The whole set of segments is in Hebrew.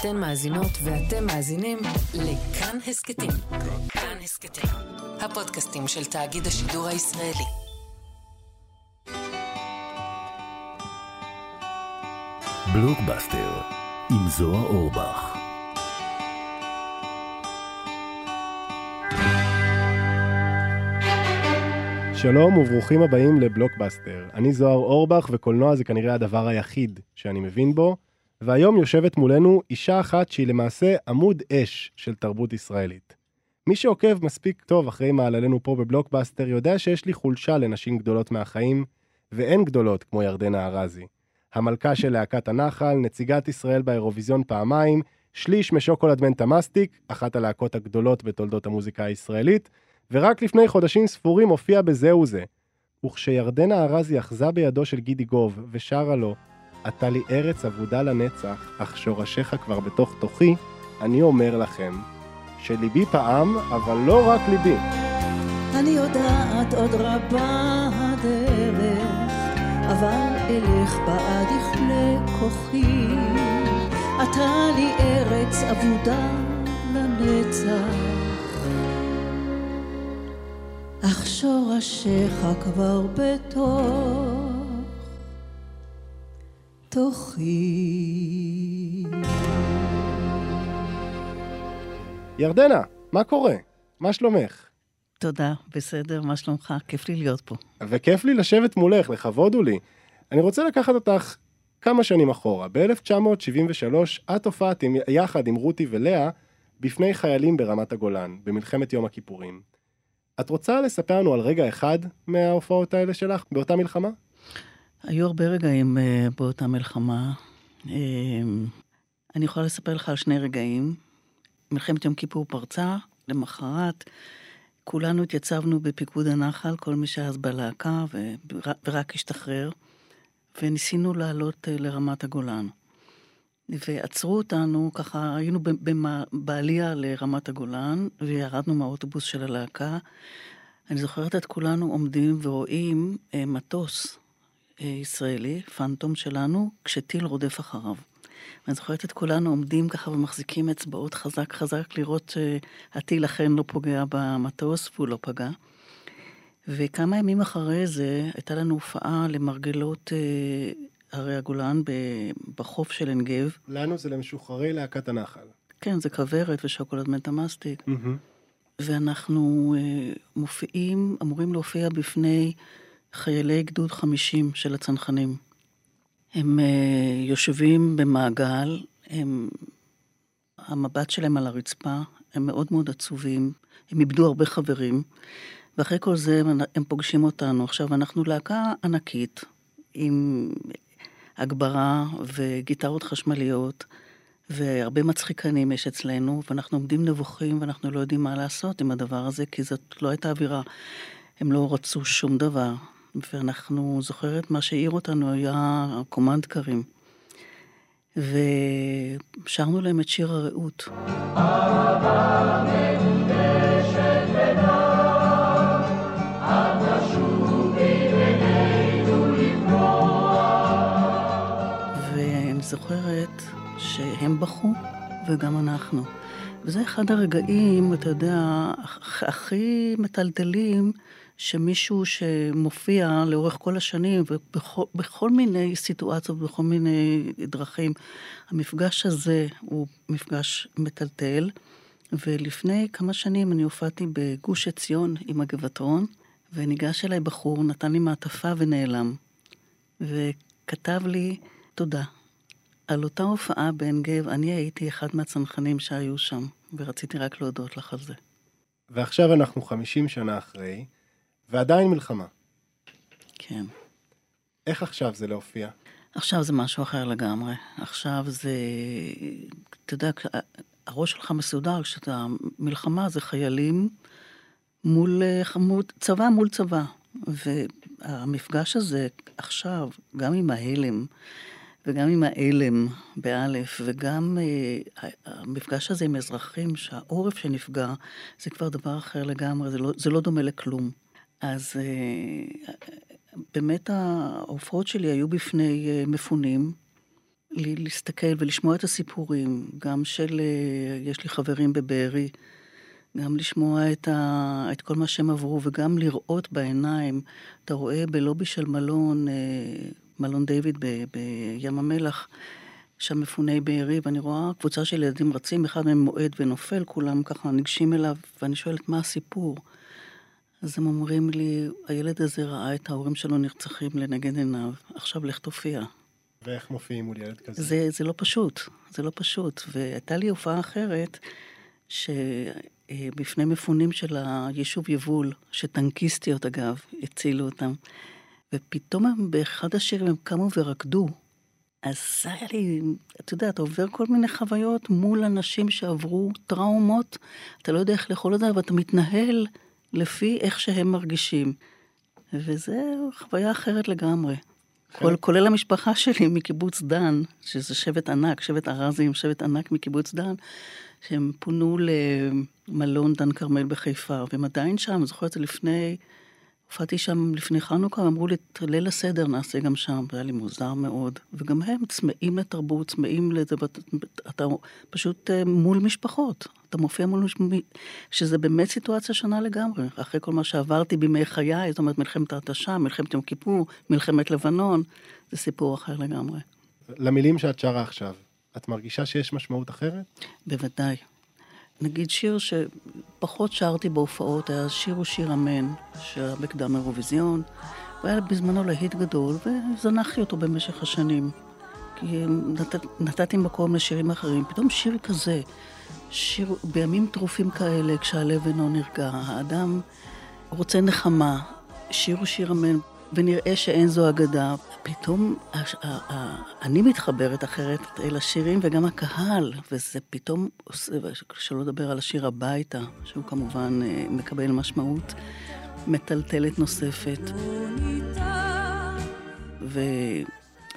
אתן מאזינות ואתם מאזינים לכאן הסכתים. כאן הסכתים, הפודקאסטים של תאגיד השידור הישראלי. בלוקבאסטר עם זוהר אורבך. שלום וברוכים הבאים לבלוקבאסטר. אני זוהר אורבך וקולנוע זה כנראה הדבר היחיד שאני מבין בו, והיום יושבת מולנו אישה אחת שהיא למעשה עמוד אש של תרבות ישראלית. מי שעוקב מספיק טוב אחרי מעללינו פה בבלוקבאסטר יודע שיש לי חולשה לנשים גדולות מהחיים, ואין גדולות כמו ירדנה ארזי. המלכה של להקת הנחל, נציגת ישראל באירוויזיון פעמיים, שליש משוקולד מנטה מסטיק, אחת הלהקות הגדולות בתולדות המוזיקה הישראלית, ורק לפני חודשים ספורים הופיע בזהו זה. וכשירדנה ארזי אחזה בידו של גידי גוב ושרה לו, אתה לי ארץ אבודה לנצח, אך שורשיך כבר בתוך תוכי, אני אומר לכם, שליבי פעם, אבל לא רק ליבי. אני יודעת עוד רבה הדרך, אבל אלך בעד יכלה כוחי. אתה לי ארץ אבודה לנצח, אך שורשיך כבר בתוך תוכי. ירדנה, מה קורה? מה שלומך? תודה, בסדר, מה שלומך? כיף לי להיות פה. וכיף לי לשבת מולך, לכבוד הוא לי. אני רוצה לקחת אותך כמה שנים אחורה. ב-1973 את הופעת עם, יחד עם רותי ולאה בפני חיילים ברמת הגולן, במלחמת יום הכיפורים. את רוצה לספר לנו על רגע אחד מההופעות האלה שלך באותה מלחמה? היו הרבה רגעים uh, באותה מלחמה. Uh, אני יכולה לספר לך על שני רגעים. מלחמת יום כיפור פרצה, למחרת כולנו התייצבנו בפיקוד הנחל, כל מי שאז בלהקה, ורק השתחרר, וניסינו לעלות uh, לרמת הגולן. ועצרו אותנו, ככה היינו בעלייה לרמת הגולן, וירדנו מהאוטובוס של הלהקה. אני זוכרת את כולנו עומדים ורואים אה, מטוס ישראלי, פנטום שלנו, כשטיל רודף אחריו. ואני זוכרת את כולנו עומדים ככה ומחזיקים אצבעות חזק חזק לראות שהטיל אכן לא פוגע במטוס, והוא לא פגע. וכמה ימים אחרי זה הייתה לנו הופעה למרגלות אה, הרי הגולן בחוף של עין גב. לנו זה למשוחררי להקת הנחל. כן, זה כוורת ושוקולד מנטמאסטיק. Mm-hmm. ואנחנו אה, מופיעים, אמורים להופיע בפני חיילי גדוד 50 של הצנחנים. הם אה, יושבים במעגל, הם, המבט שלהם על הרצפה, הם מאוד מאוד עצובים, הם איבדו הרבה חברים, ואחרי כל זה הם, הם פוגשים אותנו. עכשיו, אנחנו להקה ענקית, עם הגברה וגיטרות חשמליות, והרבה מצחיקנים יש אצלנו, ואנחנו עומדים נבוכים ואנחנו לא יודעים מה לעשות עם הדבר הזה, כי זאת לא הייתה אווירה. הם לא רצו שום דבר. ואנחנו, זוכרת, מה שהעיר אותנו היה קומנדקרים. ושרנו להם את שיר הרעות. ואני זוכרת שהם בכו וגם אנחנו. וזה אחד הרגעים, אתה יודע, הכי מטלטלים שמישהו שמופיע לאורך כל השנים ובכל מיני סיטואציות, בכל מיני דרכים, המפגש הזה הוא מפגש מטלטל. ולפני כמה שנים אני הופעתי בגוש עציון עם הגבעתרון, וניגש אליי בחור, נתן לי מעטפה ונעלם. וכתב לי, תודה. על אותה הופעה בעין גב, אני הייתי אחד מהצנחנים שהיו שם, ורציתי רק להודות לך על זה. ועכשיו אנחנו 50 שנה אחרי, ועדיין מלחמה. כן. איך עכשיו זה להופיע? עכשיו זה משהו אחר לגמרי. עכשיו זה, אתה יודע, הראש שלך מסודר, כשאתה, מלחמה זה חיילים מול, מול צבא מול צבא. והמפגש הזה עכשיו, גם עם ההלם, וגם עם ההלם, באלף, וגם אה, המפגש הזה עם אזרחים, שהעורף שנפגע, זה כבר דבר אחר לגמרי, זה לא, זה לא דומה לכלום. אז אה, באמת ההופעות שלי היו בפני אה, מפונים, להסתכל ולשמוע את הסיפורים, גם של, אה, יש לי חברים בבארי, גם לשמוע את, ה, את כל מה שהם עברו וגם לראות בעיניים. אתה רואה בלובי של מלון, מלון דיוויד ב, בים המלח, שם מפוני בארי, ואני רואה קבוצה של ילדים רצים, אחד מהם מועד ונופל, כולם ככה ניגשים אליו, ואני שואלת, מה הסיפור? אז הם אומרים לי, הילד הזה ראה את ההורים שלו נרצחים לנגד עיניו, עכשיו לך תופיע. ואיך מופיעים מול ילד כזה? זה, זה לא פשוט, זה לא פשוט. והייתה לי הופעה אחרת, שבפני מפונים של היישוב יבול, שטנקיסטיות אגב, הצילו אותם, ופתאום הם, באחד השירים הם קמו ורקדו. אז זה היה לי, אתה יודע, אתה עובר כל מיני חוויות מול אנשים שעברו טראומות, אתה לא יודע איך לאכול את זה, אבל אתה מתנהל לפי איך שהם מרגישים. וזה חוויה אחרת לגמרי. כל, כולל המשפחה שלי מקיבוץ דן, שזה שבט ענק, שבט ארזים, שבט ענק מקיבוץ דן, שהם פונו למלון דן כרמל בחיפה, והם עדיין שם, זוכרת את זה לפני, הופעתי שם לפני חנוכה, אמרו לי, את ליל הסדר נעשה גם שם, זה היה לי מוזר מאוד. וגם הם צמאים לתרבות, צמאים לזה, אתה פשוט אה, מול משפחות. אתה מופיע מול משפחות, שזה באמת סיטואציה שונה לגמרי. אחרי כל מה שעברתי בימי חיי, זאת אומרת, מלחמת ההתשה, מלחמת יום כיפור, מלחמת לבנון, זה סיפור אחר לגמרי. למילים שאת שרה עכשיו, את מרגישה שיש משמעות אחרת? בוודאי. נגיד שיר שפחות שרתי בהופעות, היה שיר הוא שיר אמן, שהיה בקדם אירוויזיון, והיה בזמנו להיט גדול, וזנחתי אותו במשך השנים. כי נת, נתתי מקום לשירים אחרים. פתאום שיר כזה, שיר בימים טרופים כאלה, כשהלב אינו נרגע, האדם רוצה נחמה, שיר הוא שיר אמן, ונראה שאין זו אגדה. פתאום אני מתחברת אחרת אל השירים וגם הקהל, וזה פתאום, שלא לדבר על השיר הביתה, שהוא כמובן אה, מקבל משמעות מטלטלת נוספת. ו...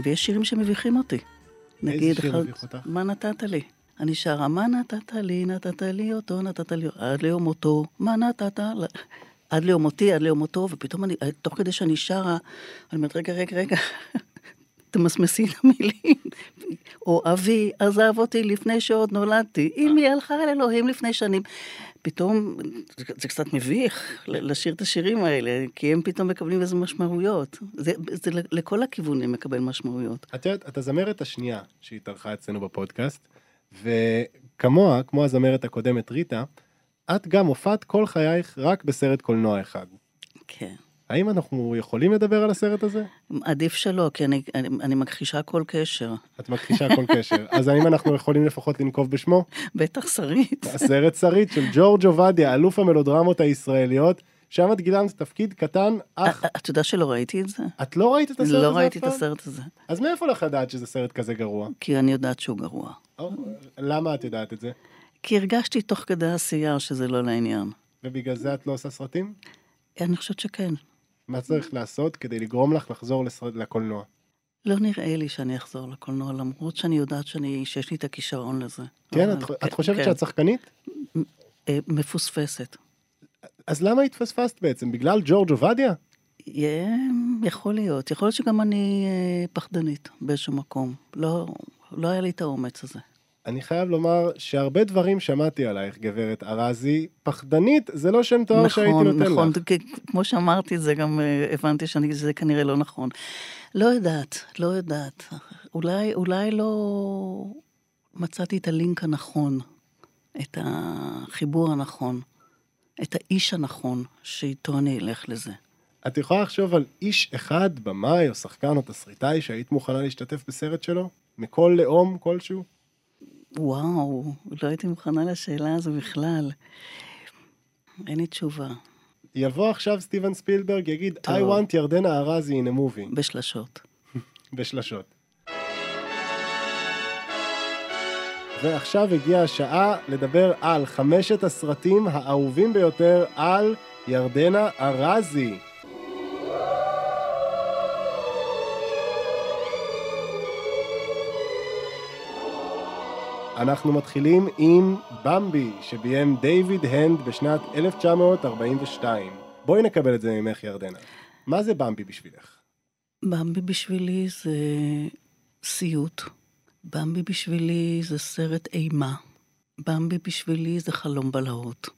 ויש שירים שמביכים אותי. איזה שיר אחד, מביך אותך? מה נתת לי? אני שרה, מה נתת לי, נתת לי אותו, נתת לי, עד ליום מותו, מה נתת? עד ליום מותי, עד ליום מותו, ופתאום אני, תוך כדי שאני שרה, אני אומרת, רגע, רגע, רגע, תמסמסי את המילים. או אבי עזב אותי לפני שעוד נולדתי, אמי הלכה אל אלוהים לפני שנים. פתאום, זה, זה קצת מביך לשיר את השירים האלה, כי הם פתאום מקבלים איזה משמעויות. זה, זה לכל הכיוונים מקבל משמעויות. את יודעת, את הזמרת השנייה שהתארחה אצלנו בפודקאסט, וכמוה, כמו הזמרת הקודמת ריטה, את גם הופעת כל חייך רק בסרט קולנוע אחד. כן. האם אנחנו יכולים לדבר על הסרט הזה? עדיף שלא, כי אני, אני, אני מכחישה כל קשר. את מכחישה כל קשר. אז האם אנחנו יכולים לפחות לנקוב בשמו? בטח שרית. הסרט שרית של ג'ורג' עובדיה, אלוף המלודרמות הישראליות. שם את גילמת תפקיד קטן, אך... את יודעת שלא ראיתי את זה? את לא ראית את הסרט לא הזה? לא ראיתי את הסרט הזה. אז מאיפה לך לדעת שזה סרט כזה גרוע? כי אני יודעת שהוא גרוע. למה את יודעת את זה? כי הרגשתי תוך כדי עשייה שזה לא לעניין. ובגלל זה את לא עושה סרטים? אני חושבת שכן. מה צריך לעשות כדי לגרום לך לחזור לסרט, לקולנוע? לא נראה לי שאני אחזור לקולנוע, למרות שאני יודעת שאני, שיש לי את הכישרון לזה. כן, את, את חושבת כן. שאת שחקנית? אה, מפוספסת. אז למה התפספסת בעצם? בגלל ג'ורג' עובדיה? יכול להיות. יכול להיות שגם אני אה, פחדנית באיזשהו מקום. לא, לא היה לי את האומץ הזה. אני חייב לומר שהרבה דברים שמעתי עלייך, גברת ארזי. פחדנית זה לא שם תואר נכון, שהייתי נותן נכון, לך. נכון, נכון. כמו שאמרתי, זה גם uh, הבנתי שזה כנראה לא נכון. לא יודעת, לא יודעת. אולי, אולי לא מצאתי את הלינק הנכון, את החיבור הנכון, את האיש הנכון שאיתו אני אלך לזה. את יכולה לחשוב על איש אחד, במאי או שחקן או תסריטאי, שהיית מוכנה להשתתף בסרט שלו? מכל לאום כלשהו? וואו, לא הייתי מוכנה לשאלה הזו בכלל. אין לי תשובה. יבוא עכשיו סטיבן ספילברג, יגיד, טוב. I want ירדנה ארזי in a movie. בשלשות. בשלשות. ועכשיו הגיעה השעה לדבר על חמשת הסרטים האהובים ביותר על ירדנה ארזי. אנחנו מתחילים עם במבי, שביים דיוויד הנד בשנת 1942. בואי נקבל את זה ממך, ירדנה. מה זה במבי בשבילך? במבי בשבילי זה סיוט. במבי בשבילי זה סרט אימה. במבי בשבילי זה חלום בלהות.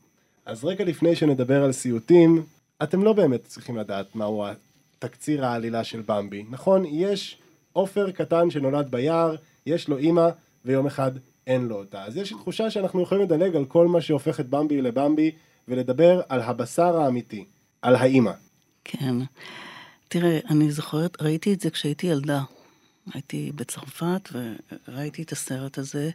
אז רגע לפני שנדבר על סיוטים, אתם לא באמת צריכים לדעת מהו תקציר העלילה של במבי. נכון, יש עופר קטן שנולד ביער, יש לו אימא, ויום אחד אין לו אותה. אז יש לי תחושה שאנחנו יכולים לדלג על כל מה שהופך את במבי לבמבי, ולדבר על הבשר האמיתי, על האימא. כן. תראה, אני זוכרת, ראיתי את זה כשהייתי ילדה. הייתי בצרפת וראיתי את הסרט הזה,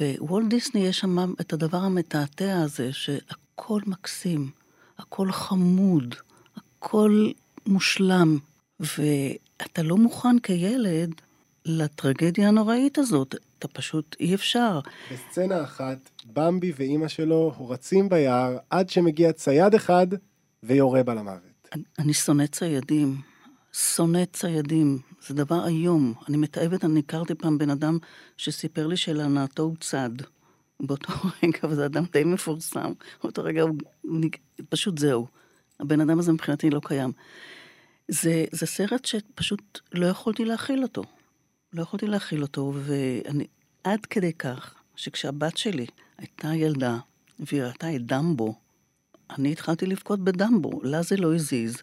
ווולט דיסני יש שם את הדבר המתעתע הזה, שהכל מקסים, הכל חמוד, הכל מושלם, ואתה לא מוכן כילד לטרגדיה הנוראית הזאת, אתה פשוט אי אפשר. בסצנה אחת, במבי ואימא שלו רצים ביער עד שמגיע צייד אחד ויורה בה למוות. אני, אני שונא ציידים, שונא ציידים, זה דבר איום. אני מתעבת, אני הכרתי פעם בן אדם שסיפר לי שלהנאתו הוא צד. באותו רגע, וזה אדם די מפורסם, באותו רגע הוא פשוט זהו. הבן אדם הזה מבחינתי לא קיים. זה, זה סרט שפשוט לא יכולתי להכיל אותו. לא יכולתי להכיל אותו, ואני עד כדי כך, שכשהבת שלי הייתה ילדה, והיא ראתה את דמבו, אני התחלתי לבכות בדמבו, לה זה לא הזיז,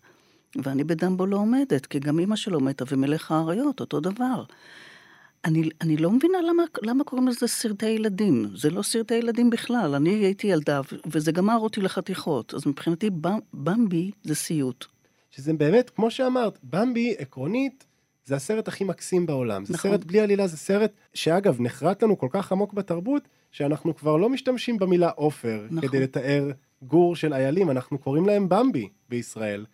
ואני בדמבו לא עומדת, כי גם אימא שלו מתה ומלך האריות, אותו דבר. אני, אני לא מבינה למה, למה קוראים לזה סרטי ילדים. זה לא סרטי ילדים בכלל. אני הייתי ילדה, וזה גמר אותי לחתיכות. אז מבחינתי, במבי זה סיוט. שזה באמת, כמו שאמרת, במבי, עקרונית, זה הסרט הכי מקסים בעולם. זה נכון. סרט בלי עלילה, זה סרט שאגב, נחרט לנו כל כך עמוק בתרבות, שאנחנו כבר לא משתמשים במילה עופר, נכון. כדי לתאר גור של איילים, אנחנו קוראים להם במבי בישראל.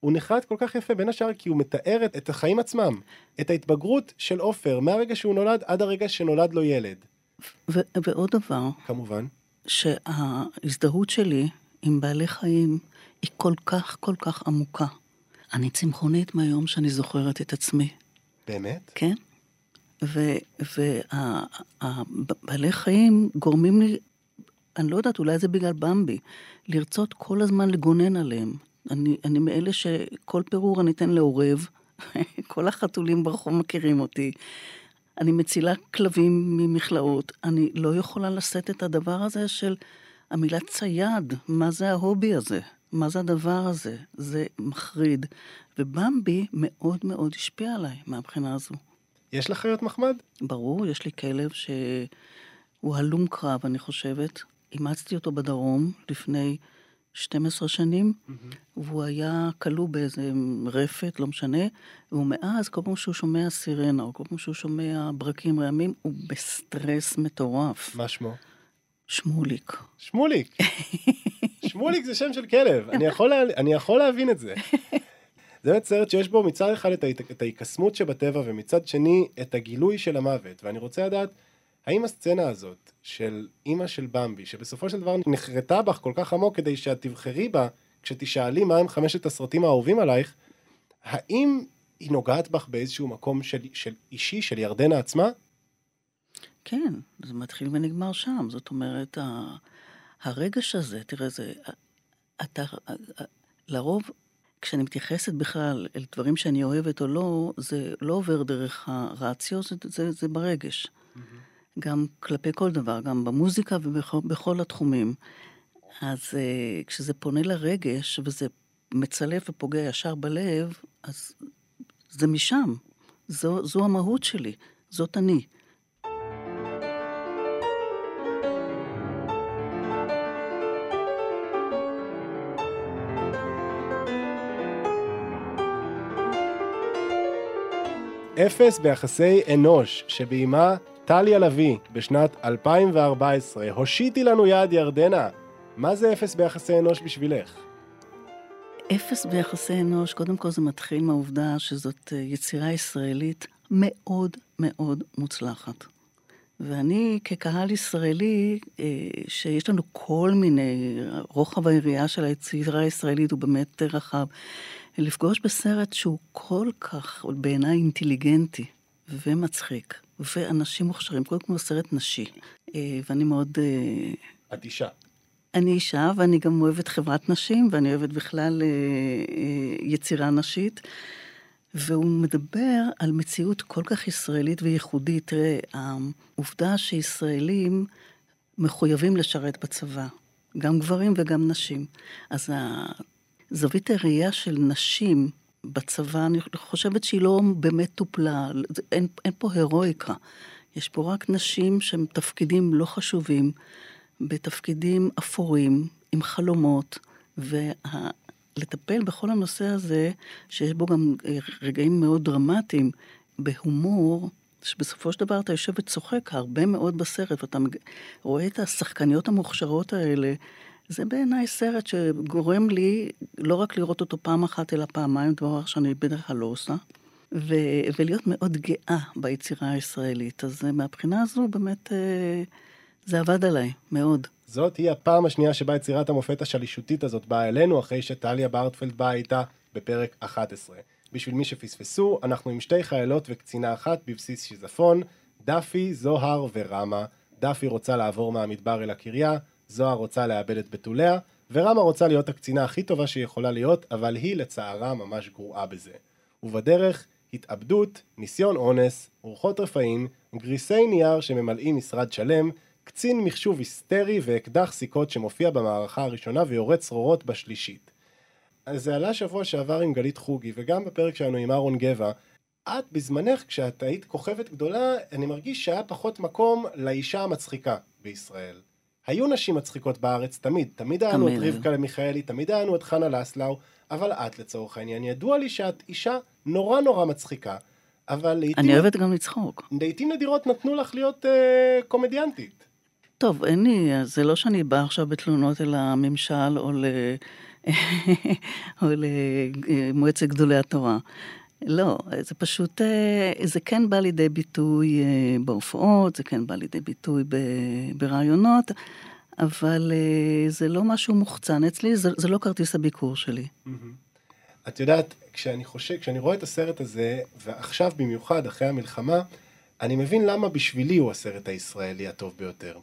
הוא נחרט כל כך יפה בין השאר כי הוא מתאר את, החיים עצמם, את ההתבגרות של עופר מהרגע שהוא נולד עד הרגע שנולד לו ילד. ו- ועוד דבר, כמובן, שההזדהות שלי עם בעלי חיים היא כל כך כל כך עמוקה. אני צמחונית מהיום שאני זוכרת את עצמי. באמת? כן. ובעלי חיים גורמים לי, אני לא יודעת, אולי זה בגלל במבי, לרצות כל הזמן לגונן עליהם. אני, אני מאלה שכל פירור אני אתן לעורב, כל החתולים ברחוב מכירים אותי. אני מצילה כלבים ממכלאות, אני לא יכולה לשאת את הדבר הזה של המילה צייד, מה זה ההובי הזה? מה זה הדבר הזה? זה מחריד. ובמבי מאוד מאוד השפיע עליי מהבחינה הזו. יש לך חיות מחמד? ברור, יש לי כלב שהוא הלום קרב, אני חושבת. אימצתי אותו בדרום לפני 12 שנים, mm-hmm. והוא היה כלוא באיזה רפת, לא משנה, והוא מאז, כל פעם שהוא שומע סירנה, או כל פעם שהוא שומע ברקים רעמים, הוא בסטרס מטורף. מה שמו? שמוליק. שמוליק. שמוליק זה שם של כלב, אני יכול, לה... אני יכול להבין את זה. זה באמת סרט שיש בו מצד אחד את ההיקסמות שבטבע ומצד שני את הגילוי של המוות, ואני רוצה לדעת, האם הסצנה הזאת של אימא של במבי, שבסופו של דבר נחרטה בך כל כך עמוק כדי שאת תבחרי בה, כשתשאלי מהם חמשת הסרטים האהובים עלייך, האם היא נוגעת בך באיזשהו מקום של, של אישי, של ירדנה עצמה? כן, זה מתחיל ונגמר שם. זאת אומרת, הרגש הזה, תראה, זה... אתה... לרוב, כשאני מתייחסת בכלל אל דברים שאני אוהבת או לא, זה לא עובר דרך הרציו, זה, זה, זה ברגש. Mm-hmm. גם כלפי כל דבר, גם במוזיקה ובכל התחומים. אז uh, כשזה פונה לרגש וזה מצלף ופוגע ישר בלב, אז זה משם. זו, זו המהות שלי, זאת אני. אפס ביחסי אנוש, שביימה טליה לביא בשנת 2014. הושיטי לנו יד ירדנה. מה זה אפס ביחסי אנוש בשבילך? אפס ביחסי אנוש, קודם כל זה מתחיל מהעובדה שזאת אה, יצירה ישראלית מאוד מאוד מוצלחת. ואני כקהל ישראלי, אה, שיש לנו כל מיני, רוחב היריעה של היצירה הישראלית הוא באמת רחב. לפגוש בסרט שהוא כל כך, בעיניי, אינטליגנטי ומצחיק, ואנשים מוכשרים, קודם כל סרט נשי, אה, ואני מאוד... אה, את אישה. אני אישה, ואני גם אוהבת חברת נשים, ואני אוהבת בכלל אה, יצירה נשית. והוא מדבר על מציאות כל כך ישראלית וייחודית. תראה, העובדה שישראלים מחויבים לשרת בצבא, גם גברים וגם נשים. אז זווית הראייה של נשים בצבא, אני חושבת שהיא לא באמת טופלה, אין, אין פה הירואיקה. יש פה רק נשים שהן תפקידים לא חשובים, בתפקידים אפורים, עם חלומות, ולטפל בכל הנושא הזה, שיש בו גם רגעים מאוד דרמטיים, בהומור, שבסופו של דבר אתה יושב וצוחק הרבה מאוד בסרט, ואתה רואה את השחקניות המוכשרות האלה. זה בעיניי סרט שגורם לי לא רק לראות אותו פעם אחת, אלא פעמיים, דבר שאני בדרך כלל לא עושה, ו- ולהיות מאוד גאה ביצירה הישראלית. אז מהבחינה הזו באמת אה, זה עבד עליי, מאוד. זאת היא הפעם השנייה שבה יצירת המופת השלישותית הזאת באה אלינו, אחרי שטליה בארטפלד באה איתה בפרק 11. בשביל מי שפספסו, אנחנו עם שתי חיילות וקצינה אחת בבסיס שיזפון, דפי, זוהר ורמה. דפי רוצה לעבור מהמדבר אל הקריה, זוהר רוצה לאבד את בתוליה, ורמה רוצה להיות הקצינה הכי טובה שהיא יכולה להיות, אבל היא לצערה ממש גרועה בזה. ובדרך, התאבדות, ניסיון אונס, רוחות רפאים, גריסי נייר שממלאים משרד שלם, קצין מחשוב היסטרי ואקדח סיכות שמופיע במערכה הראשונה ויורד צרורות בשלישית. אז זה עלה שבוע שעבר עם גלית חוגי, וגם בפרק שלנו עם אהרון גבע. את בזמנך, כשאת היית כוכבת גדולה, אני מרגיש שהיה פחות מקום לאישה המצחיקה בישראל. היו נשים מצחיקות בארץ תמיד, תמיד היה לנו את רבקה למיכאלי, תמיד היה לנו את חנה לסלאו, אבל את לצורך העניין, ידוע לי שאת אישה נורא נורא מצחיקה, אבל לעיתים... אני אוהבת גם לצחוק. לעיתים נדירות נתנו לך להיות אה, קומדיאנטית. טוב, אין לי, זה לא שאני באה עכשיו בתלונות אל הממשל או, ל... או למועצת גדולי התורה. לא, זה פשוט, אה, זה כן בא לידי ביטוי אה, בהופעות, זה כן בא לידי ביטוי ברעיונות, אבל אה, זה לא משהו מוחצן אצלי, זה, זה לא כרטיס הביקור שלי. את יודעת, כשאני חושב, כשאני רואה את הסרט הזה, ועכשיו במיוחד אחרי המלחמה, אני מבין למה בשבילי הוא הסרט הישראלי הטוב ביותר.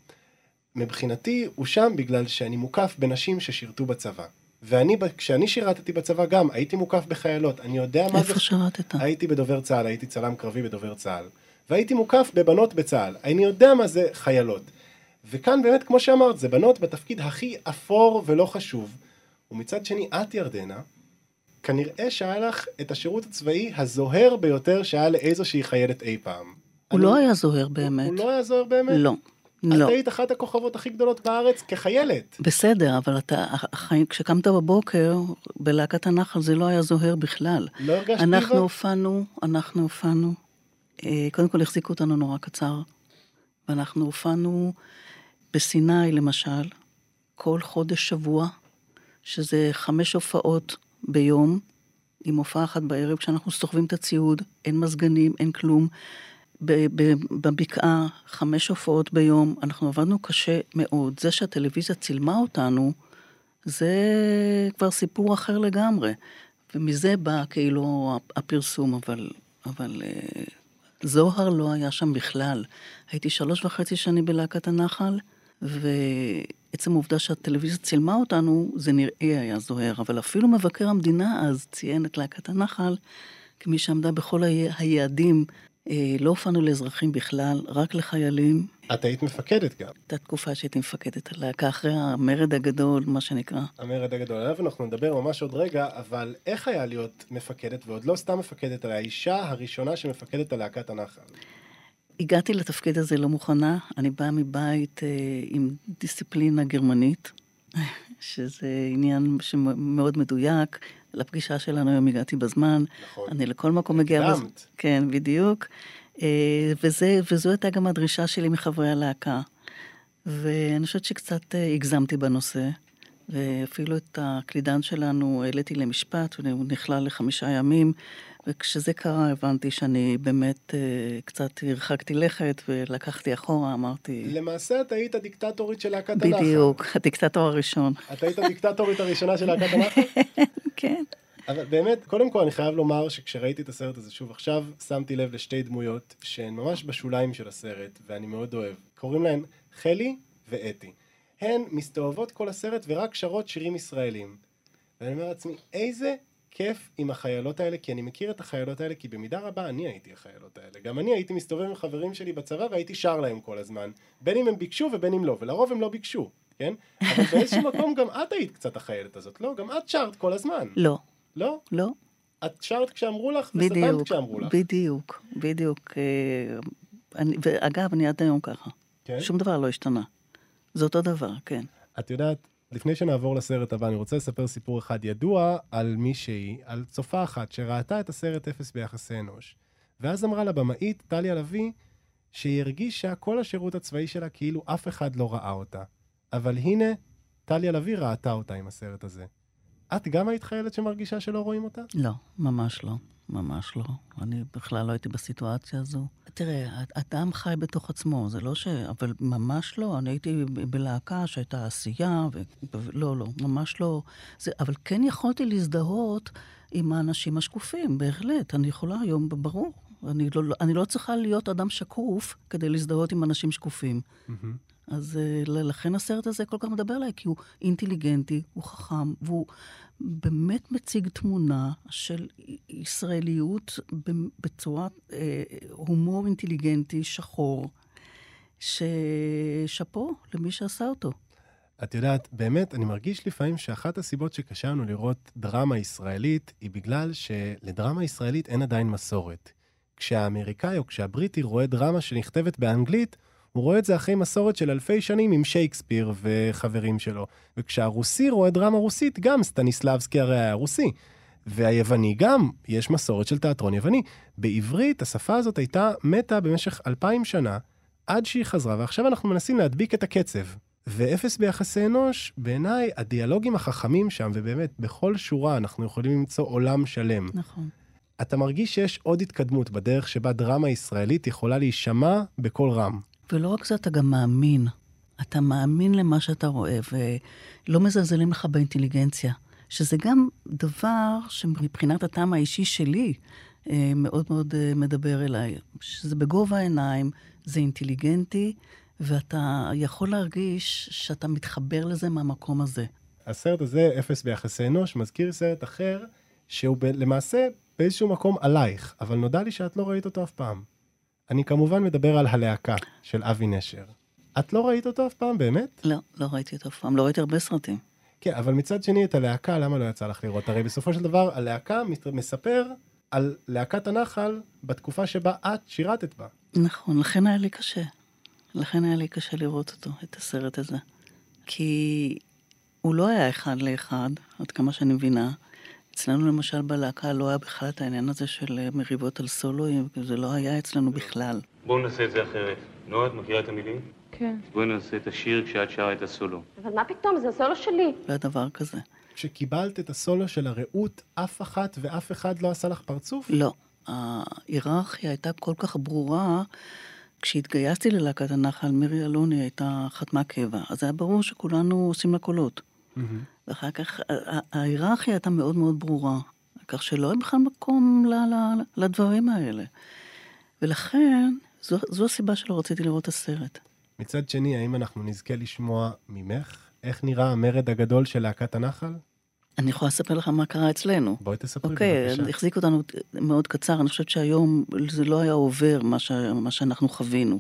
מבחינתי הוא שם בגלל שאני מוקף בנשים ששירתו בצבא. ואני, כשאני שירתתי בצבא גם, הייתי מוקף בחיילות. אני יודע מה זה... איפה שירתת? הייתי בדובר צה"ל, הייתי צלם קרבי בדובר צה"ל. והייתי מוקף בבנות בצה"ל. אני יודע מה זה חיילות. וכאן באמת, כמו שאמרת, זה בנות בתפקיד הכי אפור ולא חשוב. ומצד שני, את, ירדנה, כנראה שהיה לך את השירות הצבאי הזוהר ביותר שהיה לאיזושהי חיילת אי פעם. הוא אני... לא היה זוהר באמת. הוא, הוא לא היה זוהר באמת? לא. לא. את היית אחת הכוכבות הכי גדולות בארץ כחיילת. בסדר, אבל אתה, כשקמת בבוקר בלהקת הנחל זה לא היה זוהר בכלל. לא הרגשת דיבה? אנחנו הופענו, אנחנו הופענו, אה, קודם כל החזיקו אותנו נורא קצר, ואנחנו הופענו בסיני למשל, כל חודש שבוע, שזה חמש הופעות ביום, עם הופעה אחת בערב, כשאנחנו סוחבים את הציוד, אין מזגנים, אין כלום. בבקעה, חמש הופעות ביום, אנחנו עבדנו קשה מאוד. זה שהטלוויזיה צילמה אותנו, זה כבר סיפור אחר לגמרי. ומזה בא כאילו הפרסום, אבל, אבל אה, זוהר לא היה שם בכלל. הייתי שלוש וחצי שנים בלהקת הנחל, ועצם העובדה שהטלוויזיה צילמה אותנו, זה נראה היה זוהר. אבל אפילו מבקר המדינה אז ציין את להקת הנחל כמי שעמדה בכל היעדים אה, לא הופענו לאזרחים בכלל, רק לחיילים. את היית מפקדת גם. הייתה תקופה שהייתי מפקדת הלהקה אחרי המרד הגדול, מה שנקרא. המרד הגדול, עליו אנחנו נדבר ממש עוד רגע, אבל איך היה להיות מפקדת, ועוד לא סתם מפקדת, אלא האישה הראשונה שמפקדת על להקת הנחל? הגעתי לתפקיד הזה לא מוכנה, אני באה מבית אה, עם דיסציפלינה גרמנית, שזה עניין שמאוד מדויק, לפגישה שלנו היום הגעתי בזמן. נכון. אני לכל מקום מגיעה בזמן. כן, בדיוק. אה, וזה, וזו הייתה גם הדרישה שלי מחברי הלהקה. ואני חושבת שקצת אה, הגזמתי בנושא, ואפילו את הקלידן שלנו העליתי למשפט, והוא נכלל לחמישה ימים, וכשזה קרה הבנתי שאני באמת אה, קצת הרחקתי לכת ולקחתי אחורה, אמרתי... למעשה את היית הדיקטטורית של להקת הנחל. בדיוק, הדיקטטור הראשון. את היית הדיקטטורית הראשונה של להקת הנחל? כן. אבל באמת, קודם כל אני חייב לומר שכשראיתי את הסרט הזה שוב עכשיו, שמתי לב לשתי דמויות שהן ממש בשוליים של הסרט, ואני מאוד אוהב. קוראים להן חלי ואתי. הן מסתובבות כל הסרט ורק שרות שירים ישראלים. ואני אומר לעצמי, איזה כיף עם החיילות האלה, כי אני מכיר את החיילות האלה, כי במידה רבה אני הייתי החיילות האלה. גם אני הייתי מסתובב עם חברים שלי בצבא והייתי שר להם כל הזמן. בין אם הם ביקשו ובין אם לא, ולרוב הם לא ביקשו, כן? אבל באיזשהו מקום גם את היית קצת החיילת הזאת, לא? גם את שרת כל הזמן. לא, לא? לא, את שרת כשאמרו לך וסתמת כשאמרו לך. בדיוק, בדיוק. אה, אני, ואגב, אני עד היום ככה. כן? שום דבר לא השתנה. זה אותו דבר, כן. את יודעת, לפני שנעבור לסרט הבא, אני רוצה לספר סיפור אחד ידוע על מישהי, על צופה אחת, שראתה את הסרט אפס ביחסי אנוש. ואז אמרה לבמאית, טליה לביא, שהיא הרגישה כל השירות הצבאי שלה כאילו אף אחד לא ראה אותה. אבל הנה, טליה לביא ראתה אותה עם הסרט הזה. את גם היית חיילת שמרגישה שלא רואים אותה? לא, ממש לא. ממש לא. אני בכלל לא הייתי בסיטואציה הזו. תראה, אדם חי בתוך עצמו, זה לא ש... אבל ממש לא. אני הייתי בלהקה שהייתה עשייה, ו... לא, לא, ממש לא. זה... אבל כן יכולתי להזדהות עם האנשים השקופים, בהחלט. אני יכולה היום, ברור. אני לא, אני לא צריכה להיות אדם שקוף כדי להזדהות עם אנשים שקופים. אז אה, לכן הסרט הזה כל כך מדבר אליי, כי הוא אינטליגנטי, הוא חכם, והוא באמת מציג תמונה של ישראליות בצורת אה, הומור אינטליגנטי, שחור, ששאפו למי שעשה אותו. את יודעת, באמת, אני מרגיש לפעמים שאחת הסיבות שקשה לנו לראות דרמה ישראלית, היא בגלל שלדרמה ישראלית אין עדיין מסורת. כשהאמריקאי או כשהבריטי רואה דרמה שנכתבת באנגלית, הוא רואה את זה אחרי מסורת של אלפי שנים עם שייקספיר וחברים שלו. וכשהרוסי רואה דרמה רוסית, גם סטניסלבסקי הרי היה רוסי. והיווני גם, יש מסורת של תיאטרון יווני. בעברית, השפה הזאת הייתה מתה במשך אלפיים שנה, עד שהיא חזרה, ועכשיו אנחנו מנסים להדביק את הקצב. ואפס ביחסי אנוש, בעיניי, הדיאלוגים החכמים שם, ובאמת, בכל שורה אנחנו יכולים למצוא עולם שלם. נכון. אתה מרגיש שיש עוד התקדמות בדרך שבה דרמה ישראלית יכולה להישמע בקול רם. ולא רק זה, אתה גם מאמין. אתה מאמין למה שאתה רואה, ולא מזלזלים לך באינטליגנציה. שזה גם דבר שמבחינת הטעם האישי שלי, אה, מאוד מאוד אה, מדבר אליי. שזה בגובה העיניים, זה אינטליגנטי, ואתה יכול להרגיש שאתה מתחבר לזה מהמקום הזה. הסרט הזה, אפס ביחסי אנוש, מזכיר סרט אחר, שהוא ב- למעשה באיזשהו מקום עלייך, אבל נודע לי שאת לא ראית אותו אף פעם. אני כמובן מדבר על הלהקה של אבי נשר. את לא ראית אותו אף פעם, באמת? לא, לא ראיתי אותו אף פעם, לא ראיתי הרבה סרטים. כן, אבל מצד שני את הלהקה, למה לא יצא לך לראות? הרי בסופו של דבר, הלהקה מספר על להקת הנחל בתקופה שבה את שירתת בה. נכון, לכן היה לי קשה. לכן היה לי קשה לראות אותו, את הסרט הזה. כי הוא לא היה אחד לאחד, עד כמה שאני מבינה. אצלנו למשל בלהקה לא היה בכלל את העניין הזה של אה, מריבות על סולואים, זה לא היה אצלנו בכלל. בואו נעשה את זה אחרת. נועה, את מכירה את המילים? כן. בואי נעשה את השיר כשאת שרה את הסולו. אבל מה פתאום, זה הסולו שלי. לא היה דבר כזה. כשקיבלת את הסולו של הרעות, אף אחת ואף אחד לא עשה לך פרצוף? לא. ההיררכיה הייתה כל כך ברורה. כשהתגייסתי ללהקת הנחל, מירי אלוני הייתה חתמה קבע, אז היה ברור שכולנו עושים לה קולות. ואחר כך ההיררכיה הייתה מאוד מאוד ברורה, כך שלא היה בכלל מקום ל- ל- לדברים האלה. ולכן, זו, זו הסיבה שלא רציתי לראות את הסרט. מצד שני, האם אנחנו נזכה לשמוע ממך איך נראה המרד הגדול של להקת הנחל? אני יכולה לספר לך מה קרה אצלנו. בואי תספרי אוקיי, בבקשה. החזיק אותנו מאוד קצר, אני חושבת שהיום זה לא היה עובר מה, ש... מה שאנחנו חווינו.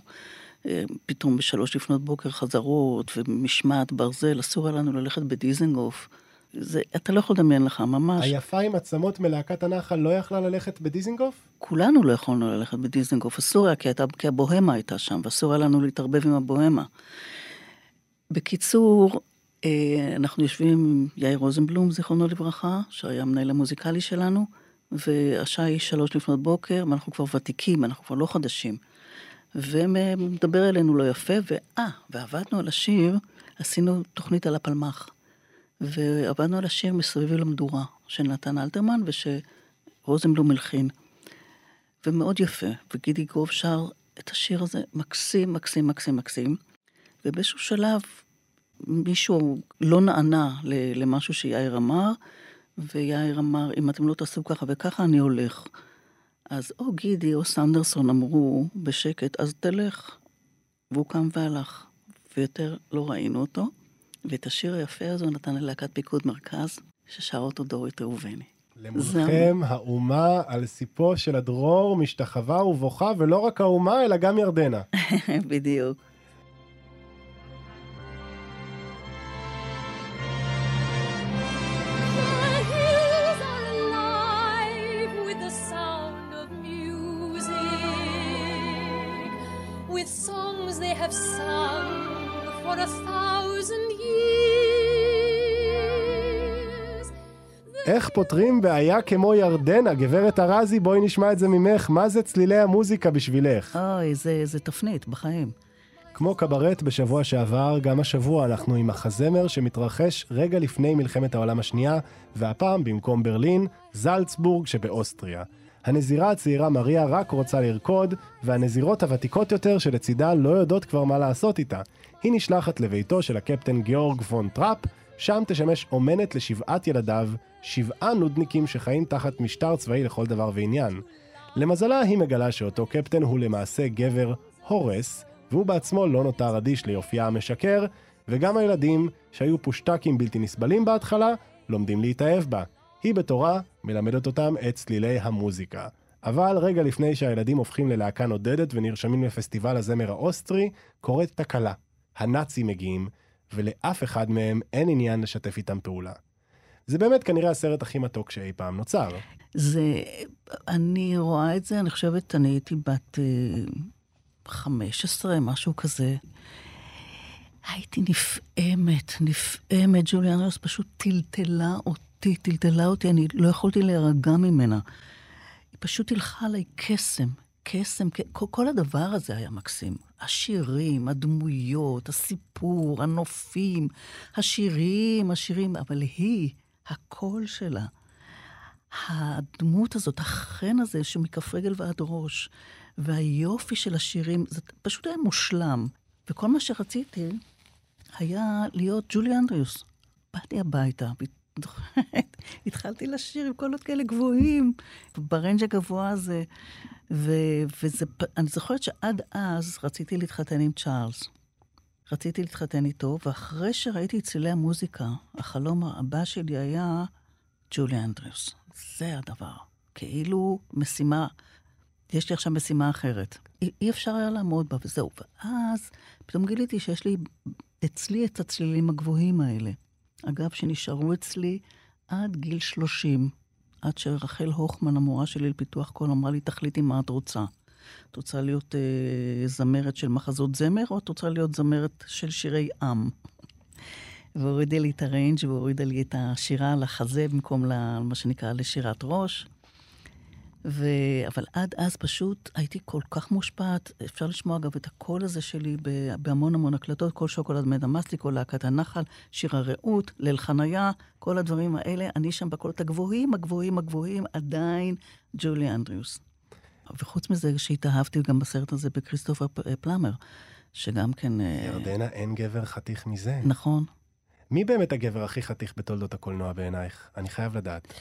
אה, פתאום בשלוש לפנות בוקר חזרות ומשמעת ברזל, אסור היה לנו ללכת בדיזנגוף. זה, אתה לא יכול לדמיין לך, ממש. היפה עם עצמות מלהקת הנחל לא יכלה ללכת בדיזינגוף? כולנו לא יכולנו ללכת בדיזנגוף, אסור היה, כי, הייתה, כי הבוהמה הייתה שם, ואסור היה לנו להתערבב עם הבוהמה. בקיצור, אה, אנחנו יושבים עם יאיר רוזנבלום, זיכרונו לברכה, שהיה המנהל המוזיקלי שלנו, והשעה היא שלוש לפנות בוקר, ואנחנו כבר ותיקים, אנחנו כבר לא חדשים. ומדבר אלינו לא יפה, ואה, ועבדנו על השיר, עשינו תוכנית על הפלמ"ח. ועבדנו על השיר מסביב למדורה, של נתן אלתרמן ושרוזנבלום הלחין. ומאוד יפה, וגידי גרוב שר את השיר הזה מקסים, מקסים, מקסים, מקסים. ובאיזשהו שלב מישהו לא נענה למשהו שיאיר אמר, ויאיר אמר, אם אתם לא תעשו ככה וככה, אני הולך. אז או גידי או סנדרסון אמרו בשקט, אז תלך. והוא קם והלך, ויותר לא ראינו אותו. ואת השיר היפה הזה הוא נתן ללהקת פיקוד מרכז, ששר אותו דורית ראובני. למולכם האומה על סיפו של הדרור משתחווה ובוכה, ולא רק האומה, אלא גם ירדנה. בדיוק. פותרים בעיה כמו ירדנה? גברת ארזי, בואי נשמע את זה ממך. מה זה צלילי המוזיקה בשבילך? אוי, זה, זה תפנית בחיים. כמו קברט בשבוע שעבר, גם השבוע אנחנו עם מחזמר שמתרחש רגע לפני מלחמת העולם השנייה, והפעם במקום ברלין, זלצבורג שבאוסטריה. הנזירה הצעירה מריה רק רוצה לרקוד, והנזירות הוותיקות יותר שלצידה לא יודעות כבר מה לעשות איתה. היא נשלחת לביתו של הקפטן גיאורג פון טראפ, שם תשמש אומנת לשבעת ילדיו, שבעה נודניקים שחיים תחת משטר צבאי לכל דבר ועניין. למזלה, היא מגלה שאותו קפטן הוא למעשה גבר הורס, והוא בעצמו לא נותר אדיש ליופייה המשכר, וגם הילדים, שהיו פושטקים בלתי נסבלים בהתחלה, לומדים להתאהב בה. היא בתורה מלמדת אותם את צלילי המוזיקה. אבל רגע לפני שהילדים הופכים ללהקה נודדת ונרשמים לפסטיבל הזמר האוסטרי, קורית תקלה. הנאצים מגיעים, ולאף אחד מהם אין עניין לשתף איתם פעולה. זה באמת כנראה הסרט הכי מתוק שאי פעם נוצר. זה, אני רואה את זה, אני חושבת, אני הייתי בת אה, 15, משהו כזה. הייתי נפעמת, נפעמת. ג'ולי אנדרס פשוט טלטלה אותי, טלטלה אותי, אני לא יכולתי להירגע ממנה. היא פשוט הלכה עליי קסם, קסם, כל, כל הדבר הזה היה מקסים. השירים, הדמויות, הסיפור, הנופים, השירים, השירים, אבל היא, הקול שלה, הדמות הזאת, החן הזה שמכף רגל ועד ראש, והיופי של השירים, זה פשוט היה מושלם. וכל מה שרציתי היה להיות ג'ולי אנדריוס. באתי הביתה, התחלתי לשיר עם קולות כאלה גבוהים, ברנג' הגבוה הזה. ו, וזה, אני זוכרת שעד אז רציתי להתחתן עם צ'ארלס. רציתי להתחתן איתו, ואחרי שראיתי צלילי המוזיקה, החלום הבא שלי היה ג'ולי אנדריוס. זה הדבר. כאילו משימה, יש לי עכשיו משימה אחרת. אי, אי אפשר היה לעמוד בה, וזהו. ואז פתאום גיליתי שיש לי אצלי את הצלילים הגבוהים האלה. אגב, שנשארו אצלי עד גיל 30, עד שרחל הוכמן, המורה שלי לפיתוח קול, אמרה לי, תחליטי מה את רוצה. את רוצה להיות אה, זמרת של מחזות זמר, או את רוצה להיות זמרת של שירי עם? והורידה לי את הריינג' והורידה לי את השירה על החזה במקום למה שנקרא לשירת ראש. ו... אבל עד אז פשוט הייתי כל כך מושפעת. אפשר לשמוע אגב את הקול הזה שלי בהמון המון הקלטות, כל שוקולד מנטה מסטיק, כל להקת הנחל, שיר הרעות, ליל חנייה, כל הדברים האלה. אני שם בקולות הגבוהים, הגבוהים, הגבוהים, עדיין ג'ולי אנדרוס. וחוץ מזה, שהתאהבתי גם בסרט הזה בכריסטופר פלאמר, שגם כן... ירדנה, אין גבר חתיך מזה. נכון. מי באמת הגבר הכי חתיך בתולדות הקולנוע בעינייך? אני חייב לדעת.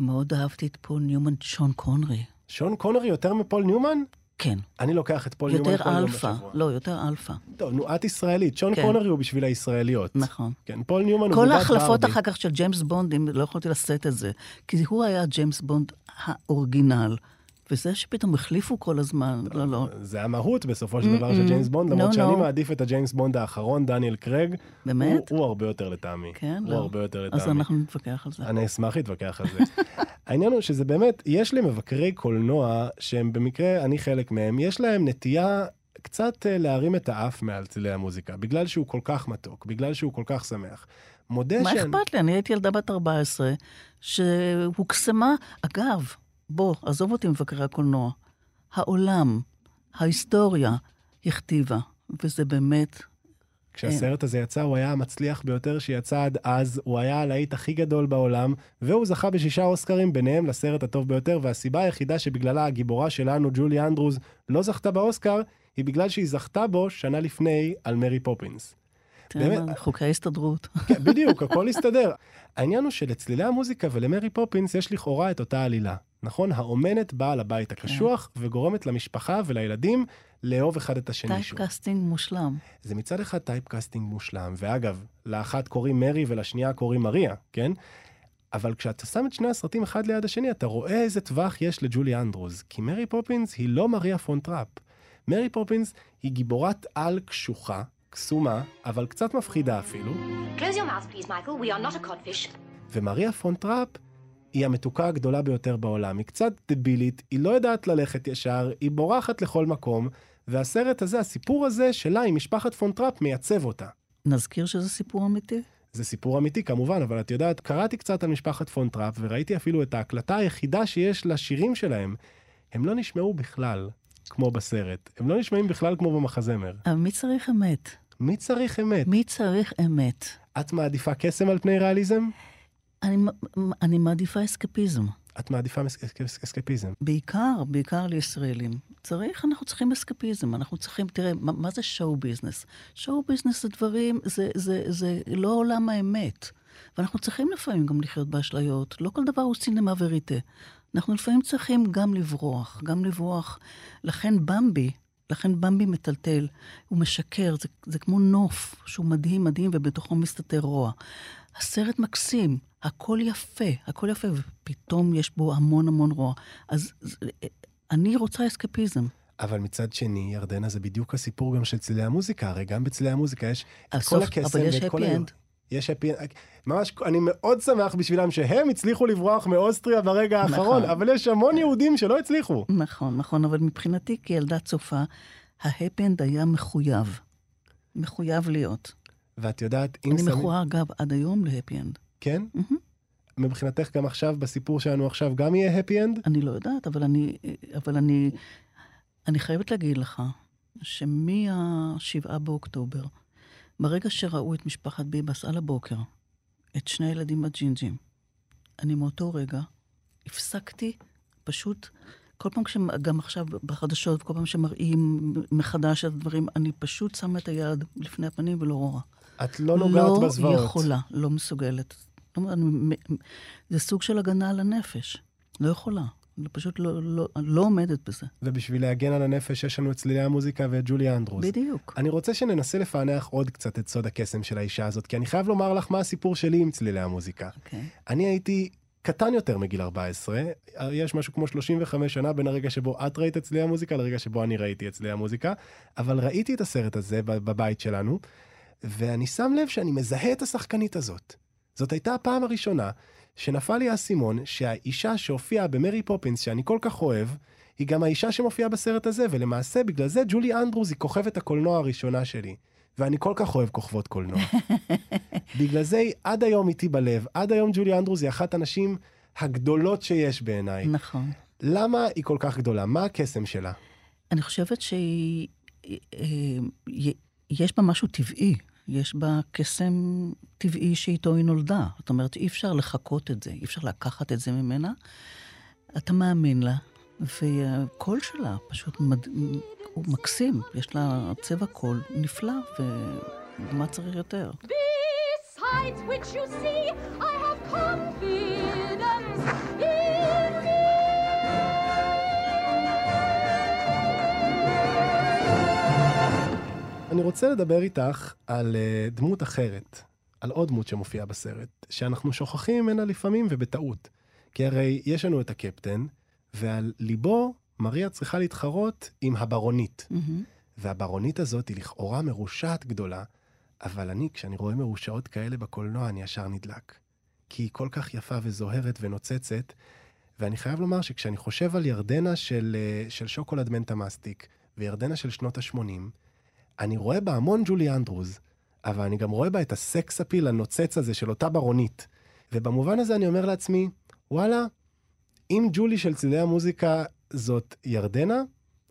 מאוד אהבתי את פול ניומן, שון קונרי. שון קונרי יותר מפול ניומן? כן. אני לוקח את פול ניומן יותר אלפא, לא, יותר אלפא. טוב, נו, את ישראלית. שון כן. קונרי הוא בשביל הישראליות. נכון. כן, פול ניומן הוא כל בובת ההחלפות ברבי. אחר כך של ג'יימס בונדים, לא יכולתי לשאת את זה. כי הוא היה ג'יימס בונד האורגינל. וזה שפתאום החליפו כל הזמן, לא, לא. זה המהות בסופו של דבר של ג'יימס בונד, למרות לא, שאני לא. מעדיף את הג'יימס בונד האחרון, דניאל קרג. באמת? הוא- הוא הרבה יותר לטעמי. כן, הוא לא. הרבה יותר לטעמי. אז אנחנו נתווכח על זה. אני אשמח להתווכח על זה. העניין הוא שזה באמת, יש למבקרי קולנוע, שהם במקרה, אני חלק מהם, יש להם נטייה קצת אה, להרים את האף מעל צלילי המוזיקה, בגלל שהוא כל כך מתוק, בגלל שהוא כל כך שמח. מודה מה שאני... אכפת לי? אני הייתי ילדה בת 14, שהוקסמה, אגב, בוא, עזוב אותי מבקרי הקולנוע. העולם, ההיסטוריה, הכתיבה, וזה באמת... כשהסרט הזה יצא, הוא היה המצליח ביותר שיצא עד אז, הוא היה הלהיט הכי גדול בעולם, והוא זכה בשישה אוסקרים, ביניהם לסרט הטוב ביותר, והסיבה היחידה שבגללה הגיבורה שלנו, ג'ולי אנדרוס, לא זכתה באוסקר, היא בגלל שהיא זכתה בו שנה לפני על מרי פופינס. באמת? מה, חוקי ההסתדרות. כן, בדיוק, הכל הסתדר. העניין הוא שלצלילי המוזיקה ולמרי פופינס יש לכאורה את אותה עלילה. נכון? האומנת באה לבית הקשוח וגורמת למשפחה ולילדים לאהוב אחד את השני שוב. typecasting מושלם. זה מצד אחד typecasting מושלם, ואגב, לאחת קוראים מרי ולשנייה קוראים מריה, כן? אבל כשאתה שם את שני הסרטים אחד ליד השני, אתה רואה איזה טווח יש לג'ולי אנדרוס. כי מרי פופינס היא לא מריה פון טראפ. מרי פופינס היא גיבורת-על קשוחה, קסומה, אבל קצת מפחידה אפילו. Close your mouth, please, Michael. We are not a codfish. ומריה פון טראפ היא המתוקה הגדולה ביותר בעולם. היא קצת דבילית, היא לא יודעת ללכת ישר, היא בורחת לכל מקום, והסרט הזה, הסיפור הזה שלה עם משפחת פון טראפ מייצב אותה. נזכיר שזה סיפור אמיתי? זה סיפור אמיתי כמובן, אבל את יודעת, קראתי קצת על משפחת פון טראפ וראיתי אפילו את ההקלטה היחידה שיש לשירים שלהם. הם לא נשמעו בכלל כמו בסרט, הם לא נשמעים בכלל כמו במחזמר. אבל מי צריך אמת? מי צריך אמת? מי צריך אמת? את מעדיפה קסם על פני ריאליזם? אני, אני מעדיפה אסקפיזם. את מעדיפה אס- אס- אסקפיזם. בעיקר, בעיקר לישראלים. צריך, אנחנו צריכים אסקפיזם, אנחנו צריכים, תראה, מה, מה זה show business? שואו ביזנס זה דברים, זה, זה, זה לא עולם האמת. ואנחנו צריכים לפעמים גם לחיות באשליות. לא כל דבר הוא סינמה וריטה. אנחנו לפעמים צריכים גם לברוח, גם לברוח. לכן במבי, לכן במבי מטלטל, הוא משקר, זה, זה כמו נוף שהוא מדהים מדהים ובתוכו מסתתר רוע. הסרט מקסים, הכל יפה, הכל יפה, ופתאום יש בו המון המון רוע. אז זה- אני רוצה אסקפיזם. אבל מצד שני, ירדנה, זה בדיוק הסיפור גם של צלילי המוזיקה, הרי גם בצלילי המוזיקה יש את כל הקסם אבל יש ואת כל happy ה... end. יש happy. ממש, אני מאוד שמח בשבילם שהם הצליחו לברוח מאוסטריה ברגע האחרון, נכון. אבל יש המון יהודים שלא הצליחו. נכון, נכון, אבל מבחינתי כילדה צופה, ה happy end היה מחויב. מחויב להיות. ואת יודעת, אם אני שמים... מכורה, אגב, עד היום ל happy end. כן? מבחינתך גם עכשיו, בסיפור שלנו עכשיו, גם יהיה happy end? אני לא יודעת, אבל אני, אבל אני, אני חייבת להגיד לך שמהשבעה באוקטובר, ברגע שראו את משפחת ביבס על הבוקר, את שני הילדים הג'ינג'ים, אני מאותו רגע הפסקתי פשוט, כל פעם כשהם, גם עכשיו בחדשות, כל פעם שמראים מחדש את הדברים, אני פשוט שמה את היד לפני הפנים ולא רואה. את לא נוגעת לא בזוועות. לא יכולה, לא מסוגלת. זה סוג של הגנה על הנפש. לא יכולה. אני פשוט לא, לא, לא עומדת בזה. ובשביל להגן על הנפש, יש לנו את צלילי המוזיקה ואת ג'ולי אנדרוס. בדיוק. אני רוצה שננסה לפענח עוד קצת את סוד הקסם של האישה הזאת, כי אני חייב לומר לך מה הסיפור שלי עם צלילי המוזיקה. אוקיי. אני הייתי קטן יותר מגיל 14, יש משהו כמו 35 שנה בין הרגע שבו את ראית את צלילי המוזיקה לרגע שבו אני ראיתי את צלילי המוזיקה, אבל ראיתי את הסרט הזה בב- בבית שלנו, ואני שם לב שאני מזהה את השחקנית הזאת. זאת הייתה הפעם הראשונה שנפל לי האסימון שהאישה שהופיעה במרי פופינס, שאני כל כך אוהב, היא גם האישה שמופיעה בסרט הזה, ולמעשה בגלל זה ג'ולי אנדרוס היא כוכבת הקולנוע הראשונה שלי. ואני כל כך אוהב כוכבות קולנוע. בגלל זה היא עד היום איתי בלב, עד היום ג'ולי אנדרוס היא אחת הנשים הגדולות שיש בעיניי. נכון. למה היא כל כך גדולה? מה הקסם שלה? אני חושבת שהיא... אה, יש בה משהו טבעי. יש בה קסם טבעי שאיתו היא נולדה. זאת אומרת, אי אפשר לחקות את זה, אי אפשר לקחת את זה ממנה. אתה מאמין לה, והקול שלה פשוט מד... הוא מקסים. יש לה צבע קול נפלא, ומה צריך יותר? Besides which you see, I have confidence אני רוצה לדבר איתך על uh, דמות אחרת, על עוד דמות שמופיעה בסרט, שאנחנו שוכחים ממנה לפעמים ובטעות. כי הרי יש לנו את הקפטן, ועל ליבו מריה צריכה להתחרות עם הברונית. מהמם. והברונית הזאת היא לכאורה מרושעת גדולה, אבל אני, כשאני רואה מרושעות כאלה בקולנוע, אני ישר נדלק. כי היא כל כך יפה וזוהרת ונוצצת, ואני חייב לומר שכשאני חושב על ירדנה של, אה, של שוקולד מנטה מסטיק, וירדנה של שנות ה-80, אני רואה בה המון ג'ולי אנדרוז, אבל אני גם רואה בה את הסקס אפיל הנוצץ הזה של אותה ברונית. ובמובן הזה אני אומר לעצמי, וואלה, אם ג'ולי של צלילי המוזיקה זאת ירדנה,